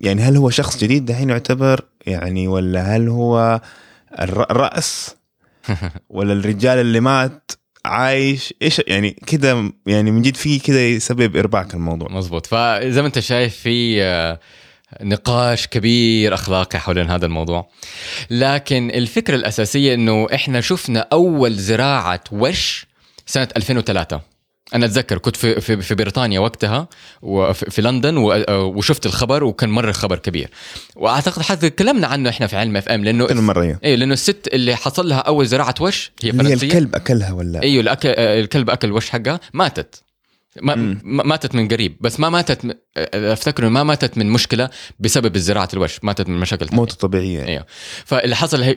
يعني هل هو شخص جديد دحين يعتبر؟ يعني ولا هل هو الر- الرأس؟ [LAUGHS] ولا الرجال اللي مات عايش؟ إيش يعني كده يعني من جد في كده يسبب إرباك الموضوع. مزبوط. فزي ما أنت شايف في آه، نقاش كبير أخلاقي حول هذا الموضوع لكن الفكرة الأساسية إنه إحنا شفنا أول زراعة وش سنة 2003 أنا أتذكر كنت في في, في بريطانيا وقتها وفي في لندن و- وشفت الخبر وكان مرة خبر كبير. وأعتقد حتى تكلمنا عنه إحنا في علم FM لأنه كل مرة إيه لأنه الست اللي حصل لها أول زراعة وش؟ هي اللي هي فرنسية. الكلب أكلها ولا؟ أيوه الأكل الكلب أكل وش حقها؟ ماتت. ما مم. ما- ماتت من قريب. بس ما ماتت م- أفتكر ما ماتت من مشكلة بسبب زراعه الوش. ماتت من مشاكل تانية. موت طبيعية. أيوه فاللي حصل هي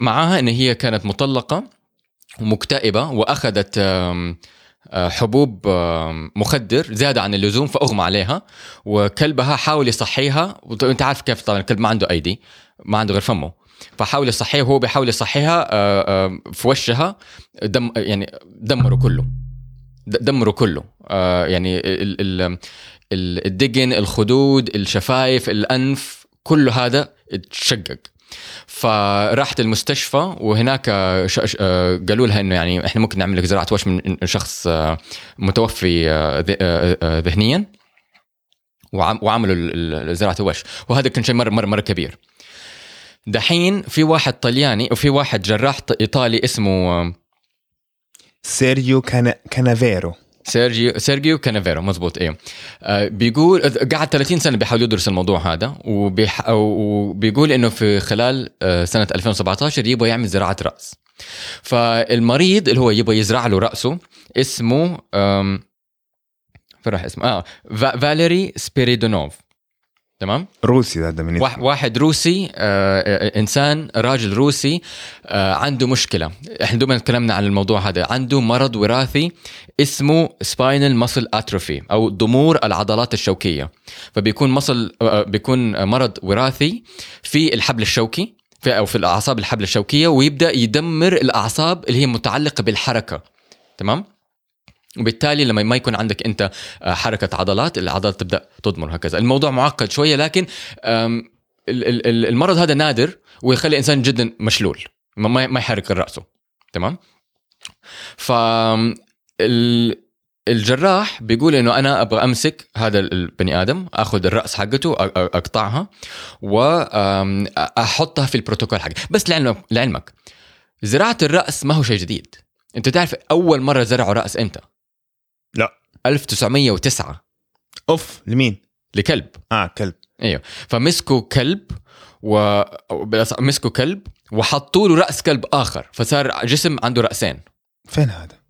معاها إن هي كانت مطلقة ومكتئبة وأخذت آه، حبوب آم، مخدر زياده عن اللزوم فأغمى عليها وكلبها حاول يصحيها. وانت عارف كيف طبعا الكلب ما عنده أيدي ما عنده غير فمه. فحاول يصحيها وهو بيحاول يصحيها آه، آه، في وشها دم يعني دمره كله. دمره كله. آه، يعني ال- ال- ال- الدقن الخدود الشفايف الأنف كله هذا اتشقق فراحت المستشفى وهناك آه، قالوا لها إنه يعني إحنا ممكن نعمل لك زراعة وش من شخص متوفي ذهنيا وعم- وعملوا زراعة الوش. وهذا كان شيء مره مره مرة كبير. دحين في واحد طلياني وفي واحد جراح إيطالي اسمه آه، سيرجيو كا كانافيرو. سيرجيو سيرجيو كانافيرو مزبوط أيوه آه بيقول قعد 30 سنة بيحاول يدرس الموضوع هذا وبيح وبيقول إنه في خلال آه سنة 2017 يبغى يعمل زراعة رأس. فالمريض اللي هو يبغى يزرع له رأسه اسمه فين راح اسمه؟ آه فا- فاليري سبيريدونوف. تمام؟ روسي هذا من واحد- واحد روسي آه، آه، إنسان راجل روسي آه، عنده مشكلة. إحنا دوما تكلمنا عن الموضوع هذا. عنده مرض وراثي اسمه spinal muscle atrophy أو ضمور العضلات الشوكية. فبيكون مصل آه، بيكون مرض وراثي في الحبل الشوكي في أو في الأعصاب الحبل الشوكية ويبدأ يدمر الأعصاب اللي هي متعلقة بالحركة. تمام؟ وبالتالي لما ما يكون عندك انت آه، حركة عضلات العضلات تبدأ تضمر هكذا الموضوع معقد شوية لكن المرض هذا نادر ويخلي الانسان جدا مشلول ما- يحرك رأسه. تمام؟ ف ال- الجراح بيقول إنه أنا أبغى أمسك هذا البني آدم أخذ الرأس حقته أقطعها واحطها في البروتوكول حقي. بس لعلمك لعلمك زراعة الرأس ما هو شيء جديد. أنت تعرف أول مرة زرعوا رأس إمتى؟ لا. 1909 أوف لمين؟ لكلب. آه كلب. أيوه. فمسكوا كلب و مسكوا كلب وحطوا له رأس كلب آخر فصار جسم عنده رأسين. فين هذا؟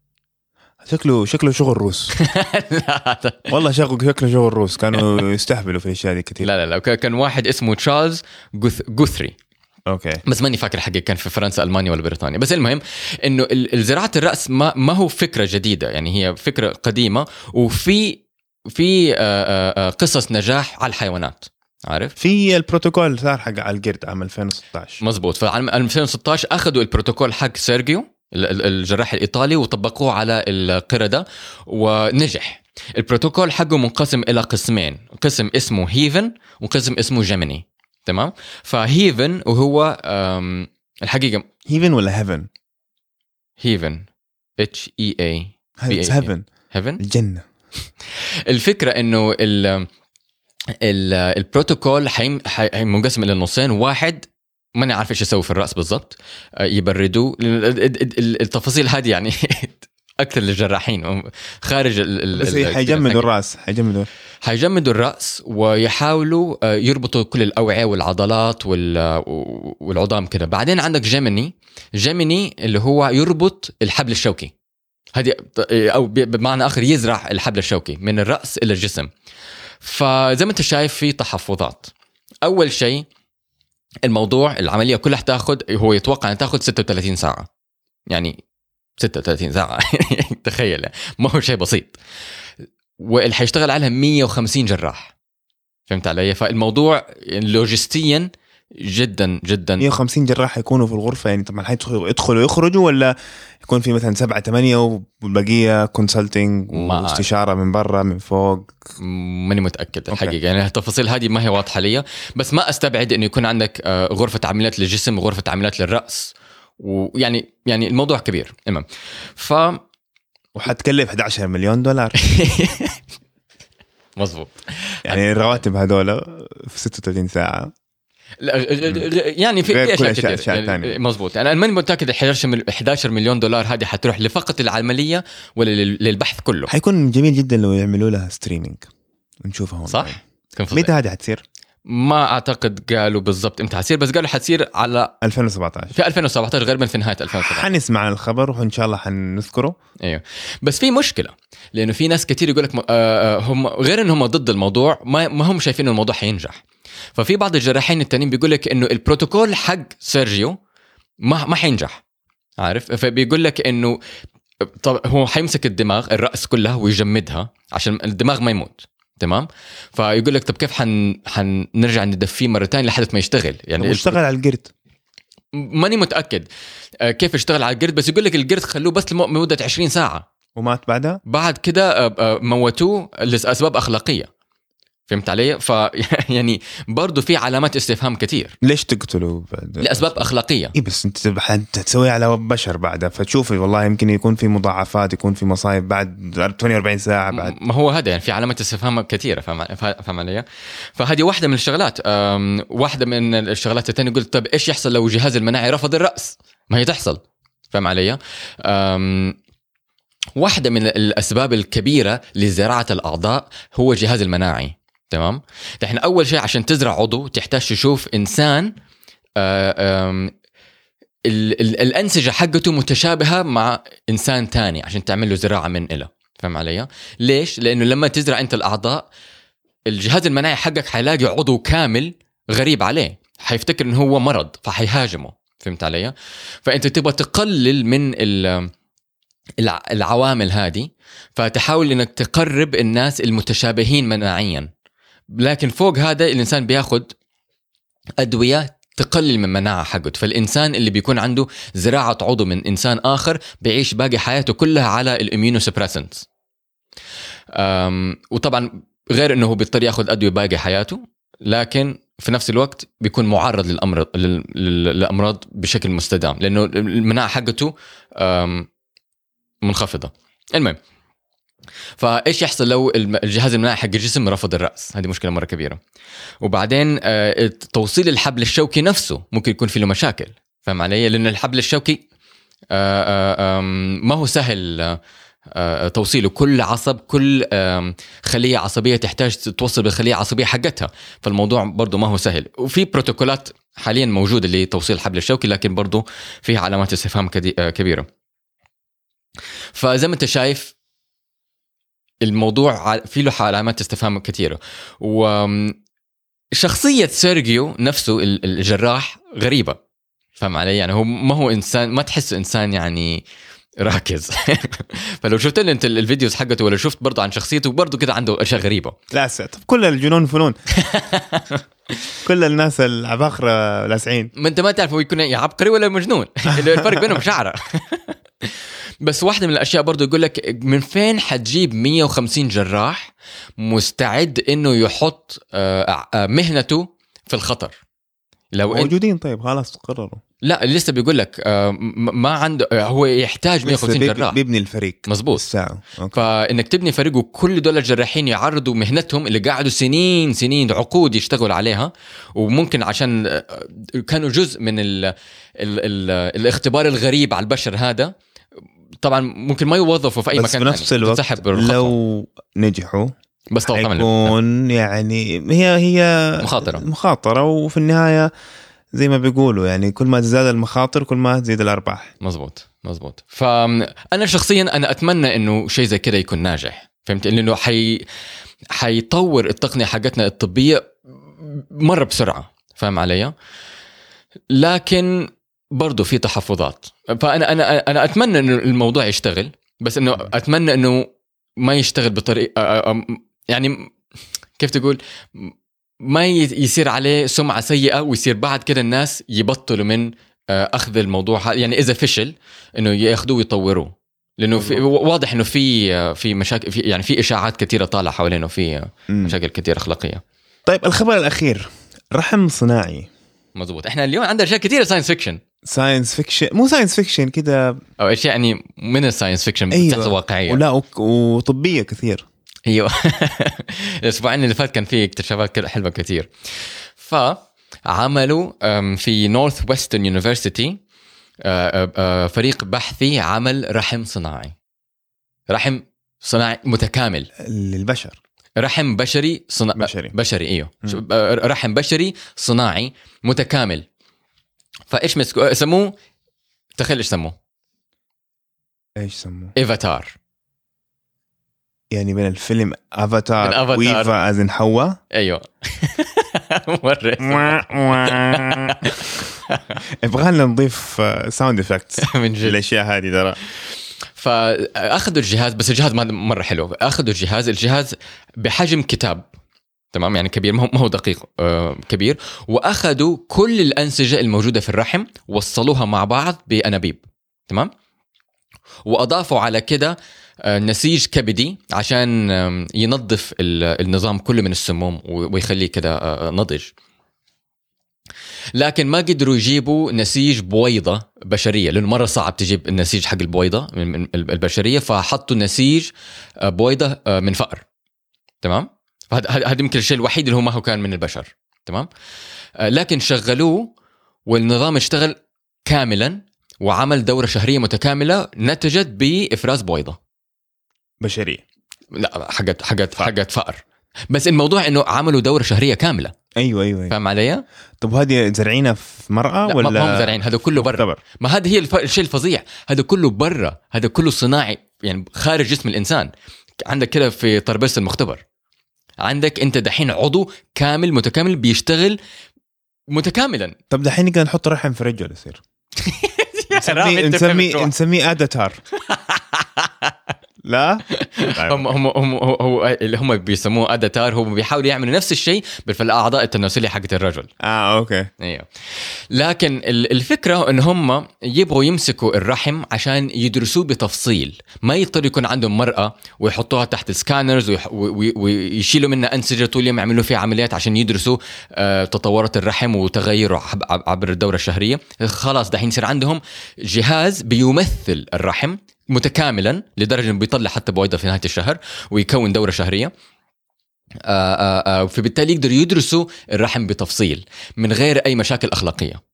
شكله شكله شغل روس. [LAUGHS] لا هذا- والله شكله شكله شغل روس. كانوا [LAUGHS] يستهبلوا في الأشياء دي كثير. لا لا لا. كان واحد اسمه تشارلز جوث- جوثري. أوكي. بس ماني فاكر حقيقة كان في فرنسا ألمانيا ولا بريطانيا. بس المهم إنه زراعة الرأس ما ما هو فكرة جديدة. يعني هي فكرة قديمة وفي في قصص نجاح على الحيوانات. عارف؟ في البروتوكول صار حق على القرد عام 2016 مزبوط فعام 2016 أخذوا البروتوكول حق سيرجيو ال- ال- الجراح الإيطالي وطبقوه على القردة ونجح. البروتوكول حقه منقسم إلى قسمين قسم اسمه HEAVEN وقسم اسمه GEMINI. تمام؟ ف HEAVEN وهو الحقيقة HEAVEN ولا heaven؟ HEAVEN. H E A HEAVEN. heaven. الجنة. [LAUGHS] الفكرة إنه ال ال البروتوكول منقسم إلى نصين. واحد ماني عارف إيش يسوي في الرأس بالضبط. آه، يبردوه ال- ال- ال- التفاصيل هذه يعني [LAUGHS] أكثر للجراحين خارج ال- ال- بس ال- حيجمدوا الرأس حيجمدوا. حيجمدوا الرأس ويحاولوا آه، يربطوا كل الأوعية والعضلات وال- والعظام كده. بعدين عندك GEMINI. GEMINI اللي هو يربط الحبل الشوكي. هذه أو ب- بمعنى آخر يزرع الحبل الشوكي من الرأس إلى الجسم. فزي ما أنت شايف في تحفظات. أول شيء الموضوع العملية كلها تاخذ هو يتوقع أن تاخذ 36 ساعة. يعني 36 ساعة. [LAUGHS] تخيل. ما هو شيء بسيط. واللي حيشتغل عليها 150 جراح. فهمت علي؟ فالموضوع لوجستيا جدا جدا. 150 جراح يكونوا في الغرفة يعني طبعا يدخلوا ويخرجوا ولا يكون في مثلا سبعة ثمانية والبقية consulting. واستشارة من برا من فوق؟ ماني متأكد الحقيقة. يعني التفاصيل هذه ما هي واضحة لي. بس ما أستبعد إنه يكون عندك آه، غرفة عمليات للجسم وغرفة عمليات للرأس. ويعني يعني الموضوع كبير. المهم ف وحتكلف 11 مليون دولار. [LAUGHS] مزبوط يعني الرواتب هذول في 36 ساعة. لا، يعني في أشياء كثير أشياء يعني. مزبوط يعني أنا ماني متأكد 11 مل- 11 مليون دولار هذه حتروح لفقط العملية ولا لل- للبحث كله؟ حيكون جميل جدا لو يعملوا لها ستريمينج ونشوفها هون. صح؟ متى هذه حتصير؟ ما أعتقد قالوا بالضبط إمتى حتصير بس قالوا حتصير على 2017 في 2017 غالبا في نهاية 2017 حنسمع عن الخبر وإن شاء الله حنذكره. أيوه. بس في مشكلة لأنه في ناس كتير يقول لك م- آه، هم غير إن هم ضد الموضوع ما ما هم شايفين الموضوع حينجح. ففي بعض الجراحين التانيين بيقول لك إنه البروتوكول حق سيرجيو ما ما حينجح. عارف؟ فبيقول لك إنه طب هو حيمسك الدماغ الرأس كلها ويجمدها عشان الدماغ ما يموت. تمام؟ فيقول لك طب كيف حن حنرجع ندفيه مرة ثانية لحد ما يشتغل؟ يعني واشتغل على القرد؟ ماني متأكد. آه، كيف يشتغل على القرد؟ بس يقول لك القرد خلوه بس لمدة 20 ساعة. ومات بعدها؟ بعد كده آه، آه، موتوه لأسباب أخلاقية. فهمت علي؟ ف [LAUGHS] يعني برضه في علامات استفهام كثير ليش تقتلوا بعد لأسباب أخلاقية اي بس أنت تسوي على بشر بعدها فتشوفي والله يمكن يكون في مضاعفات يكون في مصايب بعد 48 ساعة بعد ما هو هذا يعني في علامات استفهام كثيره فاهم علي؟ فهذه واحدة من الشغلات واحدة من الشغلات الثانية قلت طب إيش يحصل لو الجهاز المناعي رفض الرأس؟ ما هي تحصل فاهم علي؟ أم، واحدة من الأسباب الكبيرة لزراعة الأعضاء هو الجهاز المناعي تمام؟ إحنا أول شيء عشان تزرع عضو تحتاج تشوف إنسان آه، الأنسجة حقته متشابهة مع إنسان تاني عشان تعمل له زراعة من إله فاهم علي؟ ليش؟ لأنه لما تزرع أنت الأعضاء الجهاز المناعي حقك حيلاقي عضو كامل غريب عليه حيفتكر إنه هو مرض فحيهاجمه فهمت علي؟ فأنت تبغى تقلل من ال- الع- العوامل هذه فتحاول إنك تقرب الناس المتشابهين مناعيا لكن فوق هذا الإنسان بياخذ أدوية تقلل من المناعه حقته فالإنسان اللي بيكون عنده زراعة عضو من إنسان آخر بيعيش باقي حياته كلها على ال immunosuppressants وطبعا غير إنه هو بيضطر ياخذ أدوية باقي حياته لكن في نفس الوقت بيكون معرض للأمراض لل- لل- للأمراض بشكل مستدام لأنه المناعة حقته أم، منخفضة. المهم فايش يحصل لو الجهاز المناعي حق الجسم رفض الرأس؟ هذه مشكلة مرة كبيرة. وبعدين آه، توصيل الحبل الشوكي نفسه ممكن يكون فيه له مشاكل. فاهم علي؟ لأن الحبل الشوكي آه، آه، ما هو سهل توصيله. كل عصب كل خلية عصبية تحتاج توصل بالخلية العصبية حقتها. فالموضوع برضه ما هو سهل. وفي بروتوكولات حاليا موجودة لتوصيل الحبل الشوكي لكن برضه فيها علامات استفهام كبيرة. فزي ما أنت شايف الموضوع في له علامات استفهام كثيرة. وشخصيه سيرجيو نفسه ال- الجراح غريبة. فاهم علي؟ يعني هو ما هو إنسان ما تحسه إنسان يعني راكز. [LAUGHS] فلو شفت له أنت ال videos حقته ولا شفت برضه عن شخصيته برضه كده عنده أشياء غريبة. لا طب كل الجنون فنون. [LAUGHS] كل الناس العباقرة لاسعين ما أنت ما تعرف هو يكون يا عبقري ولا مجنون. [LAUGHS] الفرق بينهم شعرة. بس واحدة من الأشياء برضه يقول لك من فين حتجيب 150 جراح مستعد إنه يحط آه، آه، مهنته في الخطر؟ لو موجودين طيب خلاص قرروا. لا لسه بيقول لك آه، ما عنده هو يحتاج لسه 150 بيب- جراح. بيبني الفريق. الساعة. أوكي. فإنك تبني فريق وكل دول الجراحين يعرضوا مهنتهم اللي قعدوا سنين سنين عقود يشتغلوا عليها وممكن عشان كانوا جزء من ال ال ال الاختبار الغريب على البشر هذا طبعا ممكن ما يوظفوا في أي بس مكان في نفس تاني. الوقت. لو نجحوا بس طبعا حيكون يعني هي هي مخاطرة. مخاطرة وفي النهاية زي ما بيقولوا يعني كل ما تزداد المخاطر كل ما تزيد الأرباح. مزبوط مزبوط فانا شخصيا أنا أتمنى إنه شيء زي كده يكون ناجح. فهمت؟ لأنه حي حيطور التقنية حقتنا الطبية مرة بسرعة. فاهم علي؟ لكن برضه في تحفظات. فأنا أنا أنا أتمنى إنه الموضوع يشتغل بس إنه أتمنى إنه ما يشتغل بطريقه يعني كيف تقول؟ ما يصير عليه سمعة سيئة ويصير بعد كده الناس يبطلوا من أخذ الموضوع يعني إذا فشل إنه يأخذوه ويطوروه. لأنه في واضح إنه في في مشاكل في يعني في إشاعات كثيرة طالعة حوالينه في. مشاكل كثير أخلاقية. طيب الخبر الأخير رحم صناعي. مزبوط إحنا اليوم عندنا أشياء كثيرة science fiction science fiction مو science fiction كده. أو اشياء يعني من ال science fiction أيوة. بتحصل واقعيه ولا وطبية كثير. أيوه. [LAUGHS] الأسبوعين اللي فات كان في اكتشافات حلوة كثير. فعملوا في Northwestern University فريق بحثي عمل رحم صناعي. رحم صناعي متكامل. للبشر. رحم بشري صنا... بشري. بشري أيوه. رحم بشري صناعي متكامل. فإيش مسكوا سموه؟ تخيل إيش سموه. إيش سموه؟ ايفاتار يعني من الفيلم افاتار من أفاتار. ويفا ازن حواء أيوه. [LAUGHS] مرة. [LAUGHS] يبغى لنا نضيف sound effects [LAUGHS] من جد. الاشياء هذه ترى. فاخذوا الجهاز بس الجهاز ما مرة حلو. أخذوا الجهاز. الجهاز بحجم كتاب. تمام؟ يعني كبير ما هو دقيق آه كبير. وأخذوا كل الأنسجة الموجودة في الرحم وصلوها مع بعض بأنابيب. تمام؟ وأضافوا على كده آه، نسيج كبدي عشان ينظف ال- النظام كله من السموم ويخليه كده آه، نضج. لكن ما قدروا يجيبوا نسيج بويضة بشرية لأنه مرة صعب تجيب النسيج حق البويضة البشرية فحطوا نسيج بويضة من فأر. تمام؟ هذا هذا يمكن الشيء الوحيد اللي هو ما هو كان من البشر. تمام؟ آه، لكن شغلوه والنظام اشتغل كاملا وعمل دورة شهرية متكاملة نتجت بإفراز بويضة. بشرية. لا حقت حقت حقت فأر بس الموضوع إنه عملوا دورة شهرية كاملة. أيوه أيوه, أيوة. فاهم علي؟ طب هذه زرعينها في مرأة لا ولا ما ما هم زارعين هذا كله برا. ما هذا هي الف... الشيء الفظيع. هذا كله برا. هذا كله صناعي يعني خارج جسم الإنسان. عندك كده في ترابيزه المختبر. عندك انت دحين عضو كامل متكامل بيشتغل متكاملا. طب دحين نقدر نحط رحم في رجل يصير. [LAUGHS] نسميه نسميه. نسميه اداتار [LAUGHS] لا؟ [LAUGHS] طيب. هم هم هم هو, هو اللي هم بيسموه أداتار هم بيحاولوا يعملوا نفس الشيء بس في الاعضاء التناسلية حقت الرجل. آه okay. أيوه لكن ال- الفكرة إن هم يبغوا يمسكوا الرحم عشان يدرسوه بتفصيل. ما يضطر يكون عندهم مرأة ويحطوها تحت وي- ويشيلوا منها أنسجة طول اليوم يعملوا فيها عمليات عشان يدرسوا آه، تطورات الرحم وتغيره عب- عب- عبر الدورة الشهرية. خلاص دحين يصير عندهم جهاز بيمثل الرحم متكاملا لدرجة إنه بيطلع حتى بويضة في نهاية الشهر ويكون دورة شهرية. آه، آه، آه، فبالتالي يقدروا يدرسوا الرحم بتفصيل من غير أي مشاكل أخلاقية.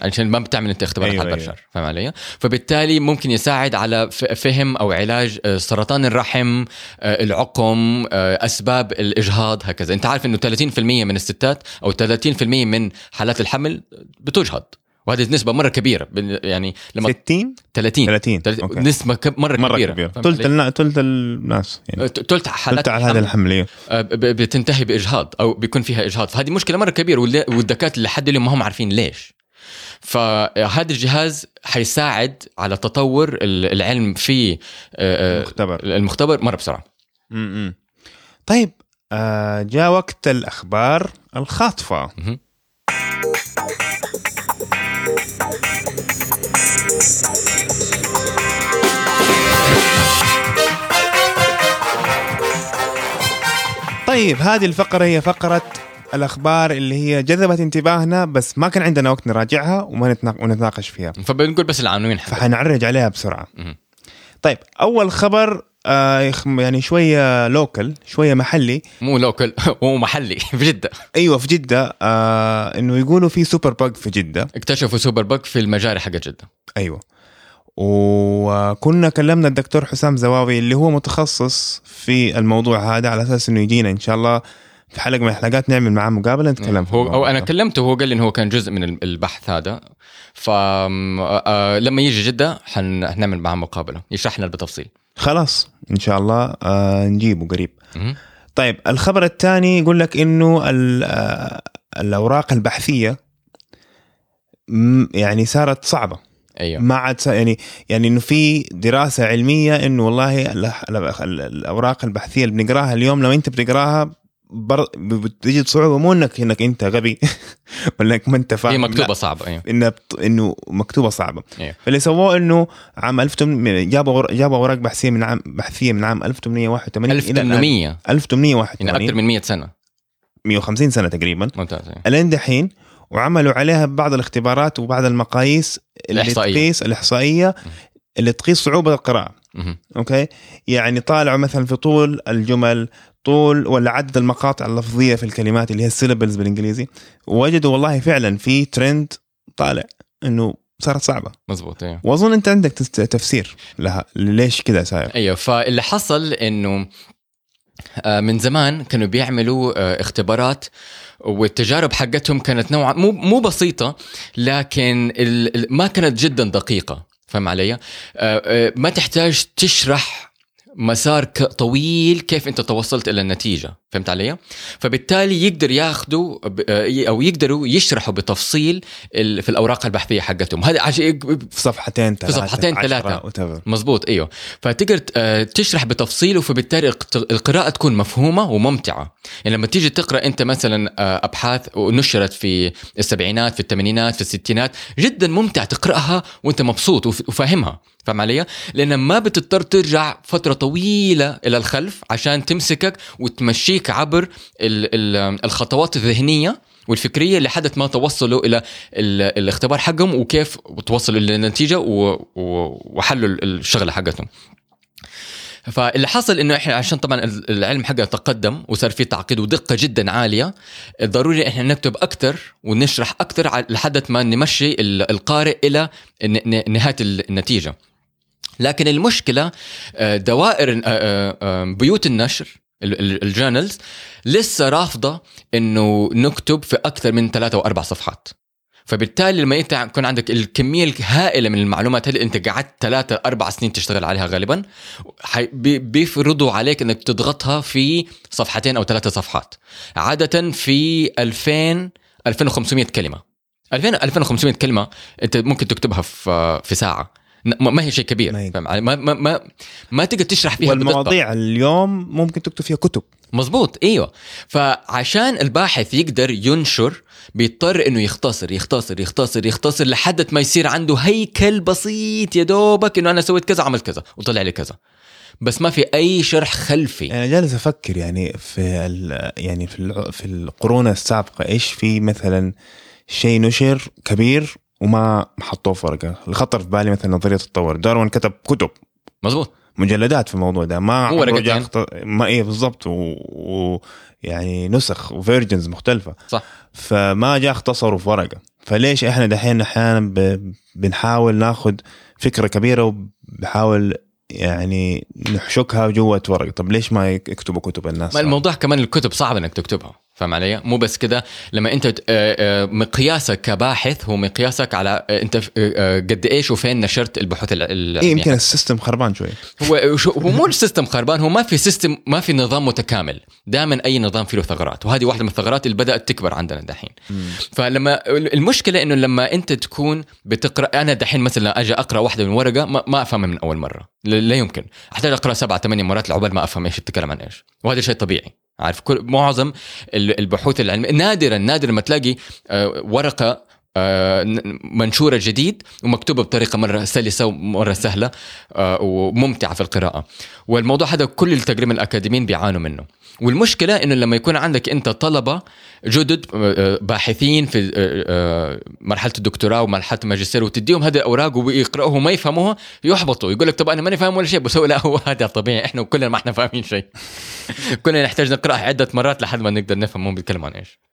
عشان ما بتعمل أنت اختبارات أيوة، على البشر فاهم علي؟ فبالتالي ممكن يساعد على فهم أو علاج سرطان الرحم العقم أسباب الإجهاض هكذا. أنت عارف إنه 30% من الستات أو 30% من حالات الحمل بتجهض. وهذه نسبة مرة كبيرة يعني لما 60 30 30 30 أوكي. نسبة مرة, مرة كبيرة. ثلث؟ النا- ثلث الناس يعني. ثلث حالات ثلث على هذا الحمل. الحمل. آه، ب- ب- بتنتهي بإجهاض أو بيكون فيها إجهاض. فهذه مشكلة مرة كبيرة واللي- والدكاترة لحد اليوم ما هم عارفين ليش. فهذا الجهاز حيساعد على تطور ال- العلم في آه، مختبر المختبر. مرة بسرعة. م-م. طيب آه جاء وقت الأخبار الخاطفة. طيب هذه الفقرة هي فقرة الأخبار اللي هي جذبت انتباهنا بس ما كان عندنا وقت نراجعها وما نتنا- ونتناقش فيها. فبنقول بس العناوين. فحنعرج عليها بسرعة. مهم. طيب أول خبر آه يعني شوية لوكل شوية محلي. مو لوكل [LAUGHS] مو محلي في جدة. أيوه في جدة. آه إنه يقولوا في superbug في جدة. اكتشفوا superbug في المجاري حق جدة. أيوه. وكنا كلمنا الدكتور حسام زواوي اللي هو متخصص في الموضوع هذا على أساس إنه يجينا إن شاء الله في حلقة من الحلقات نعمل معاه مقابلة نتكلم هو هو أنا. كلمته هو قال لي إنه هو كان جزء من البحث هذا. فلما يجي جدة حن- حنعمل معاه مقابلة. يشرح لنا بالتفصيل. خلاص إن شاء الله آه نجيبه قريب. طيب الخبر الثاني يقول لك إنه آه، الأوراق البحثية يعني صارت صعبة. أيوه. ما عاد يعني يعني إنه في دراسة علمية إنه والله ال- ال- ال- الأوراق البحثية اللي بنقراها اليوم لو أنت بتقراها بر... بتجد صعوبه مو إنك إنك أنت غبي [LAUGHS] ولا إنك ما أنت فاهم. هي لا، مكتوبة صعبة أيوه. انه بت... إنه مكتوبة صعبة. أيوه. فاللي سووه إنه عام 1800 جابوا جابوا أوراق بحثية من عام بحثية من عام 1881 إلى الآن. 1800 يعني 1881 أكثر من 100 سنة. 150 سنة تقريبا. ممتاز أيوة. الين دحين وعملوا عليها بعض الاختبارات وبعض المقاييس اللي الإحصائية. تقيس الإحصائية اللي تقيس صعوبة القراءة. okay؟ يعني طالعوا مثلا في طول الجمل طول ولا عدد المقاطع اللفظية في الكلمات اللي هي ال syllables بالإنجليزي. ووجدوا والله فعلا في ترند طالع إنه صارت صعبة. مزبوط أيوه وأظن أنت عندك تفسير لها ليش كذا صاير أيوه فاللي حصل إنه من زمان كانوا بيعملوا آه، اختبارات والتجارب حقتهم كانت نوعا مو مو بسيطة لكن ما كانت جدا دقيقة فهم علي؟ آه، آه، ما تحتاج تشرح مسار طويل كيف انت توصلت إلى النتيجة. فهمت علي؟ فبالتالي يقدر ياخذوا آه، أو يقدروا يشرحوا بتفصيل في الأوراق البحثية حقتهم. هذا عش- في صفحتين ثلاثة صفحتين عشرة، ثلاثة. whatever. مزبوط إيوه. فتقدر آه، تشرح بتفصيل وفبالتالي القت- القراءة تكون مفهومة وممتعة. يعني لما تيجي تقرأ أنت مثلا آه، أبحاث نشرت في السبعينات في الثمانينات في الستينات جدا ممتع تقرأها وأنت مبسوط وف- وفاهمها. فاهم علي؟ لأن ما بتضطر ترجع فترة طويلة إلى الخلف عشان تمسكك وتمشيك عبر ال ال الخطوات الذهنية والفكرية لحد ما توصلوا إلى ال- الاختبار حقهم وكيف توصلوا للنتيجه وحلوا ال- الشغلة حقتهم فاللي حصل إنه إحنا عشان طبعا ال- العلم حقنا تقدم وصار في تعقيد ودقة جدا عالية ضروري إحنا نكتب أكثر ونشرح أكثر لحد ما نمشي ال- القارئ إلى نهاية النتيجة لكن المشكلة آه، دوائر آه، آه، بيوت النشر ال- ال- الجورنالز لسه رافضة إنه نكتب في أكثر من ثلاثة أو أربع صفحات. فبالتالي لما أنت يكون عندك الكمية الهائلة من المعلومات اللي أنت قعدت ثلاثة أربع سنين تشتغل عليها غالبا بيفرضوا عليك إنك تضغطها في صفحتين أو ثلاثة صفحات. عادة في 2000 2500 كلمة. 2000 2500 كلمة أنت ممكن تكتبها في في ساعة. ما هي شيء كبير فاهم علي؟ ما ما ما, ما تقدر تشرح فيها بدقة. والمواضيع اليوم ممكن تكتب فيها كتب مزبوط إيوه فعشان الباحث يقدر ينشر بيضطر إنه يختصر يختصر يختصر يختصر لحد ما يصير عنده هيكل بسيط يا دوبك إنه أنا سويت كذا عملت كذا وطلع لي كذا بس ما في أي شرح خلفي أنا جالس أفكر يعني في يعني في في القرون السابقة إيش في مثلا شيء نشر كبير وما حطوه في ورقه الخطر في بالي مثلا نظرية التطور. داروين كتب كتب. مزبوط مجلدات في الموضوع ده. ما. جاء خط- ما إيه بالضبط. و... و... يعني نسخ وفيرجنز مختلفة. صح. فما جاء اختصروا في ورقه فليش إحنا دحين أحيانا ب... بنحاول ناخذ فكرة كبيرة وبحاول يعني نحشكها جوة ورقة. طب ليش ما يكتبوا كتب الناس؟ ما الموضوع كمان الكتب صعب إنك تكتبها. فاهم علي؟ مو بس كده لما أنت آه، آه، مقياسك كباحث هو مقياسك على آه، أنت قد إيش وفين نشرت البحوث الع- العلميه إيه يمكن ال system خربان شوي. هو هو مو ال system خربان هو ما في system ما في نظام متكامل. دائما أي نظام فيه له ثغرات وهذه واحدة من الثغرات اللي بدأت تكبر عندنا دحين. فلما المشكلة إنه لما أنت تكون بتقرأ أنا دحين مثلا أجي أقرأ واحدة من ورقة ما, ما أفهمها من أول مرة. لا لا يمكن. أحتاج أقرأ سبعة ثمانية مرات لعقبال ما أفهم إيش تتكلم عن إيش. وهذا شيء طبيعي. عارف كل معظم ال- البحوث العلمية. نادرا نادرا ما تلاقي آه، ورقة منشورة جديد ومكتوبة بطريقة مرة سلسة ومرة سهلة آه، وممتعة في القراءة. والموضوع هذا كل التقريبا الأكاديميين بيعانوا منه. والمشكلة إنه لما يكون عندك أنت طلبة جدد آه، آه، باحثين في آه، آه، مرحلة الدكتوراه ومرحلة الماجستير وتديهم هذه الأوراق ويقرأوها وما يفهموها يحبطوا. يقول لك طب أنا ماني فاهم ولا شيء بس هو لا هو هذا طبيعي. إحنا كلنا ما إحنا فاهمين شيء. [LAUGHS] كلنا نحتاج نقرأها عدة مرات لحد ما نقدر نفهم هم بيتكلموا عن إيش.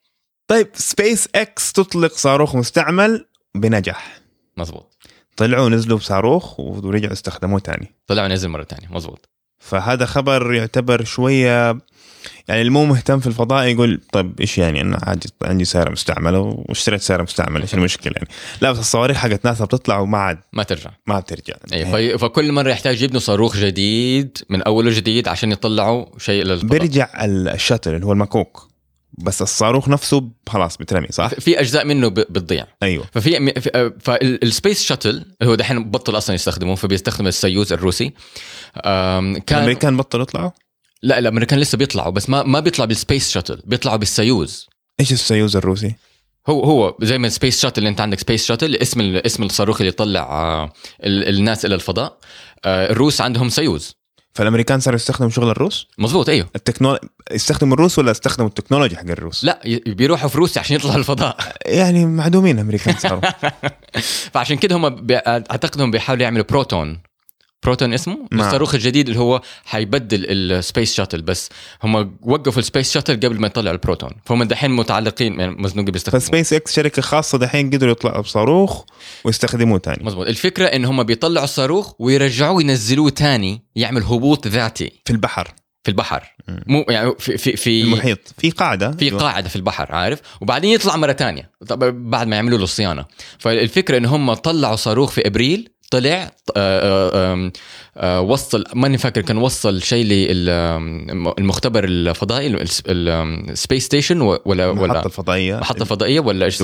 طيب سبيس إكس تطلق صاروخ مستعمل بنجاح. مزبوط طلعوا نزلوا بصاروخ ورجعوا استخدموه تاني. طلع ونزل مرة ثانية مزبوط فهذا خبر يعتبر شوية يعني اللي مو مهتم في الفضاء يقول طيب إيش يعني؟ أنا عادي عندي سيارة مستعملة واشتريت سيارة مستعملة إيش المشكلة يعني؟ لا بس الصواريخ حقت ناسا بتطلع وما عاد. ما ترجع. ما بترجع. في- فكل مرة يحتاج يبنوا صاروخ جديد من أوله جديد عشان يطلعوا شيء للفضاء. بيرجع ال shuttle اللي هو المكوك. بس الصاروخ نفسه خلاص بترمي صح؟ في أجزاء منه بتضيع. أيوه. ففي فال space shuttle هو دحين بطل أصلا يستخدموه فبيستخدم السيوز الروسي. كان الأمريكان بطلوا يطلعوا؟ لا الأمريكان لسه بيطلعوا بس ما ما بيطلع بال space shuttle بيطلعوا بالسيوز. إيش السيوز الروسي؟ هو هو زي ما space shuttle اللي أنت عندك space shuttle اسم اسم الصاروخ اللي يطلع آه، ال- الناس إلى الفضاء. آه، الروس عندهم سيوز. فالأمريكان صاروا يستخدموا شغل الروس؟ مزبوط أيوه التكنولوجيا يستخدموا الروس ولا استخدموا التكنولوجيا حق الروس؟ لا بيروحوا في روسيا عشان يطلعوا الفضاء [LAUGHS] يعني معدومين الأمريكان صاروا [LAUGHS] فعشان كده هم بي... أعتقد هم بيحاولوا يعملوا بروتون بروتون اسمه نعم. الصاروخ الجديد اللي هو حيبدل ال space shuttle بس هم وقفوا ال space shuttle قبل ما يطلعوا البروتون. فهم دحين متعلقين يعني مزنوقين بيستخدموا فسبيس إكس شركة خاصة دحين قدروا يطلعوا بصاروخ ويستخدموه تاني. مزبوط الفكرة إن هم بيطلعوا الصاروخ ويرجعوه ينزلوه تاني يعمل هبوط ذاتي. في البحر. في البحر. مو يعني في في في المحيط. في قاعدة. في قاعدة في البحر عارف؟ وبعدين يطلع مرة تانية. طب بعد ما يعملوا له الصيانة. فالفكرة إن هم طلعوا صاروخ في أبريل طلع آه، آه، آه، وصل ماني فاكر كان وصل شيء للمختبر الفضائي ال space station ولا المحطه ولا الفضائيه محطة فضائية. ولا إيش؟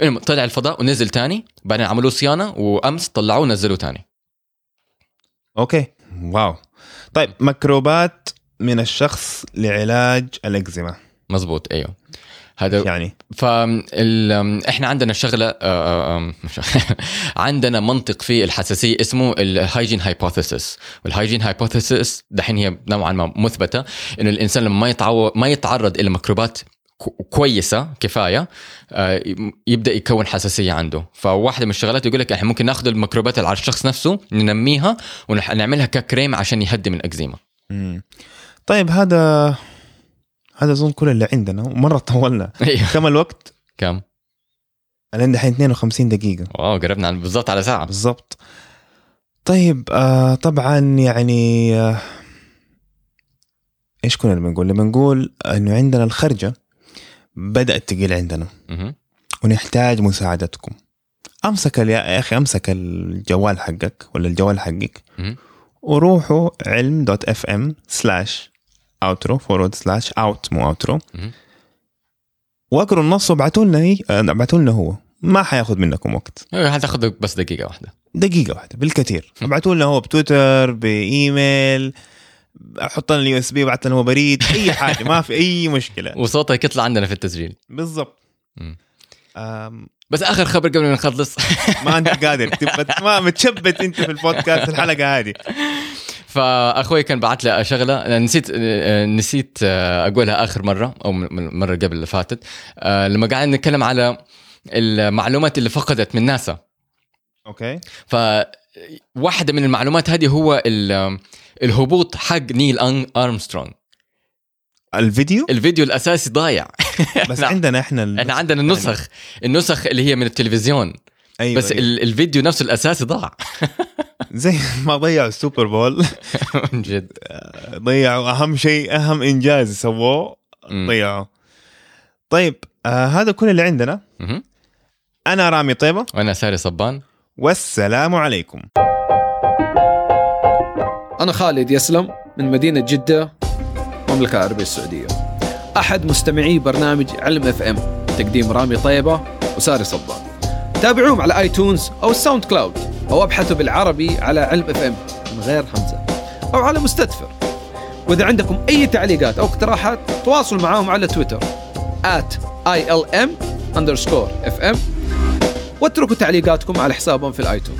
المهم طلع الفضاء ونزل تاني بعدين عملوا صيانة وأمس طلعوه ونزلوه تاني. okay. wow. طيب ميكروبات من الشخص لعلاج الإكزيما. مزبوط أيوه. هذا يعني. فال إحنا عندنا شغلة آه، آه، [LAUGHS] عندنا منطق في الحساسية اسمه ال hygiene hypothesis وال hygiene hypothesis دحين هي نوعا ما مثبتة إنه الإنسان لما ما يتعو... ما يتعرض إلى ميكروبات كو- كويسة كفاية آه، يبدأ يكون حساسية عنده. فواحدة من الشغلات يقول لك إحنا ممكن ناخذ الميكروبات على الشخص نفسه ننميها ونعملها ككريم عشان يهدي من الأكزيما. طيب هذا هذا أظن كل اللي عندنا. ومره طولنا. [LAUGHS] أيوه. كم الوقت؟ كم؟ أنا عندي الحين 52 دقيقة. واو قربنا بالضبط على ساعة. بالضبط. طيب آه طبعا يعني آه إيش كنا بنقول؟ لما نقول إنه عندنا الخرجة بدأت تقل عندنا. ونحتاج مساعدتكم. أمسك يا أخي أمسك الجوال حقك ولا الجوال حقك. وروحوا علم dot FM slash outro forward slash out مو outro. واقروا النص وابعتوا لنا هي آه، ابعتوا لنا هو. ما حياخذ منكم وقت. هتاخذ بس دقيقة واحدة. دقيقة واحدة بالكثير. ابعتوا لنا هو بتويتر بإيميل حط لنا ال USB وبعت لنا هو بريد أي [LAUGHS] حاجة ما في أي مشكلة. وصوتك يطلع عندنا في التسجيل. بالضبط. بس آخر خبر قبل ما نخلص. [LAUGHS] ما أنت قادر تبقى ما متشبت أنت في البودكاست الحلقة هذه. فأخوي كان بعت لي شغلة. نسيت نسيت أقولها آخر مرة أو المره قبل اللي فاتت. آه، لما قاعد نتكلم على المعلومات اللي فقدت من ناسا. okay. فواحدة من المعلومات هذه هو ال- الهبوط حق نيل ارمسترونج الفيديو؟ الفيديو الأساسي ضايع. بس [LAUGHS] نعم. عندنا إحنا. إحنا عندنا النسخ النسخ اللي هي من التلفزيون. أيوة بس أيوة. ال- الفيديو نفسه الأساسي ضاع. [LAUGHS] زي ما ضيعوا ال Super Bowl. من [LAUGHS] جد ضيعوا. أهم شيء أهم إنجاز سووه مم. ضيعوه طيب آه هذا كل اللي عندنا. أنا رامي طيبة. وأنا ساري صبان. والسلام عليكم. أنا خالد يسلم من مدينة جدة المملكة العربية السعودية. أحد مستمعي برنامج علم إف إم تقديم رامي طيبة وساري صبان. تابعوهم على iTunes أو ال SoundCloud أو أبحثوا بالعربي على علم إف إم من غير همزة أو على مستر دفر. وإذا عندكم أي تعليقات أو اقتراحات تواصلوا معاهم على تويتر at ilm underscore fm واتركوا تعليقاتكم على حسابهم في الآيتون.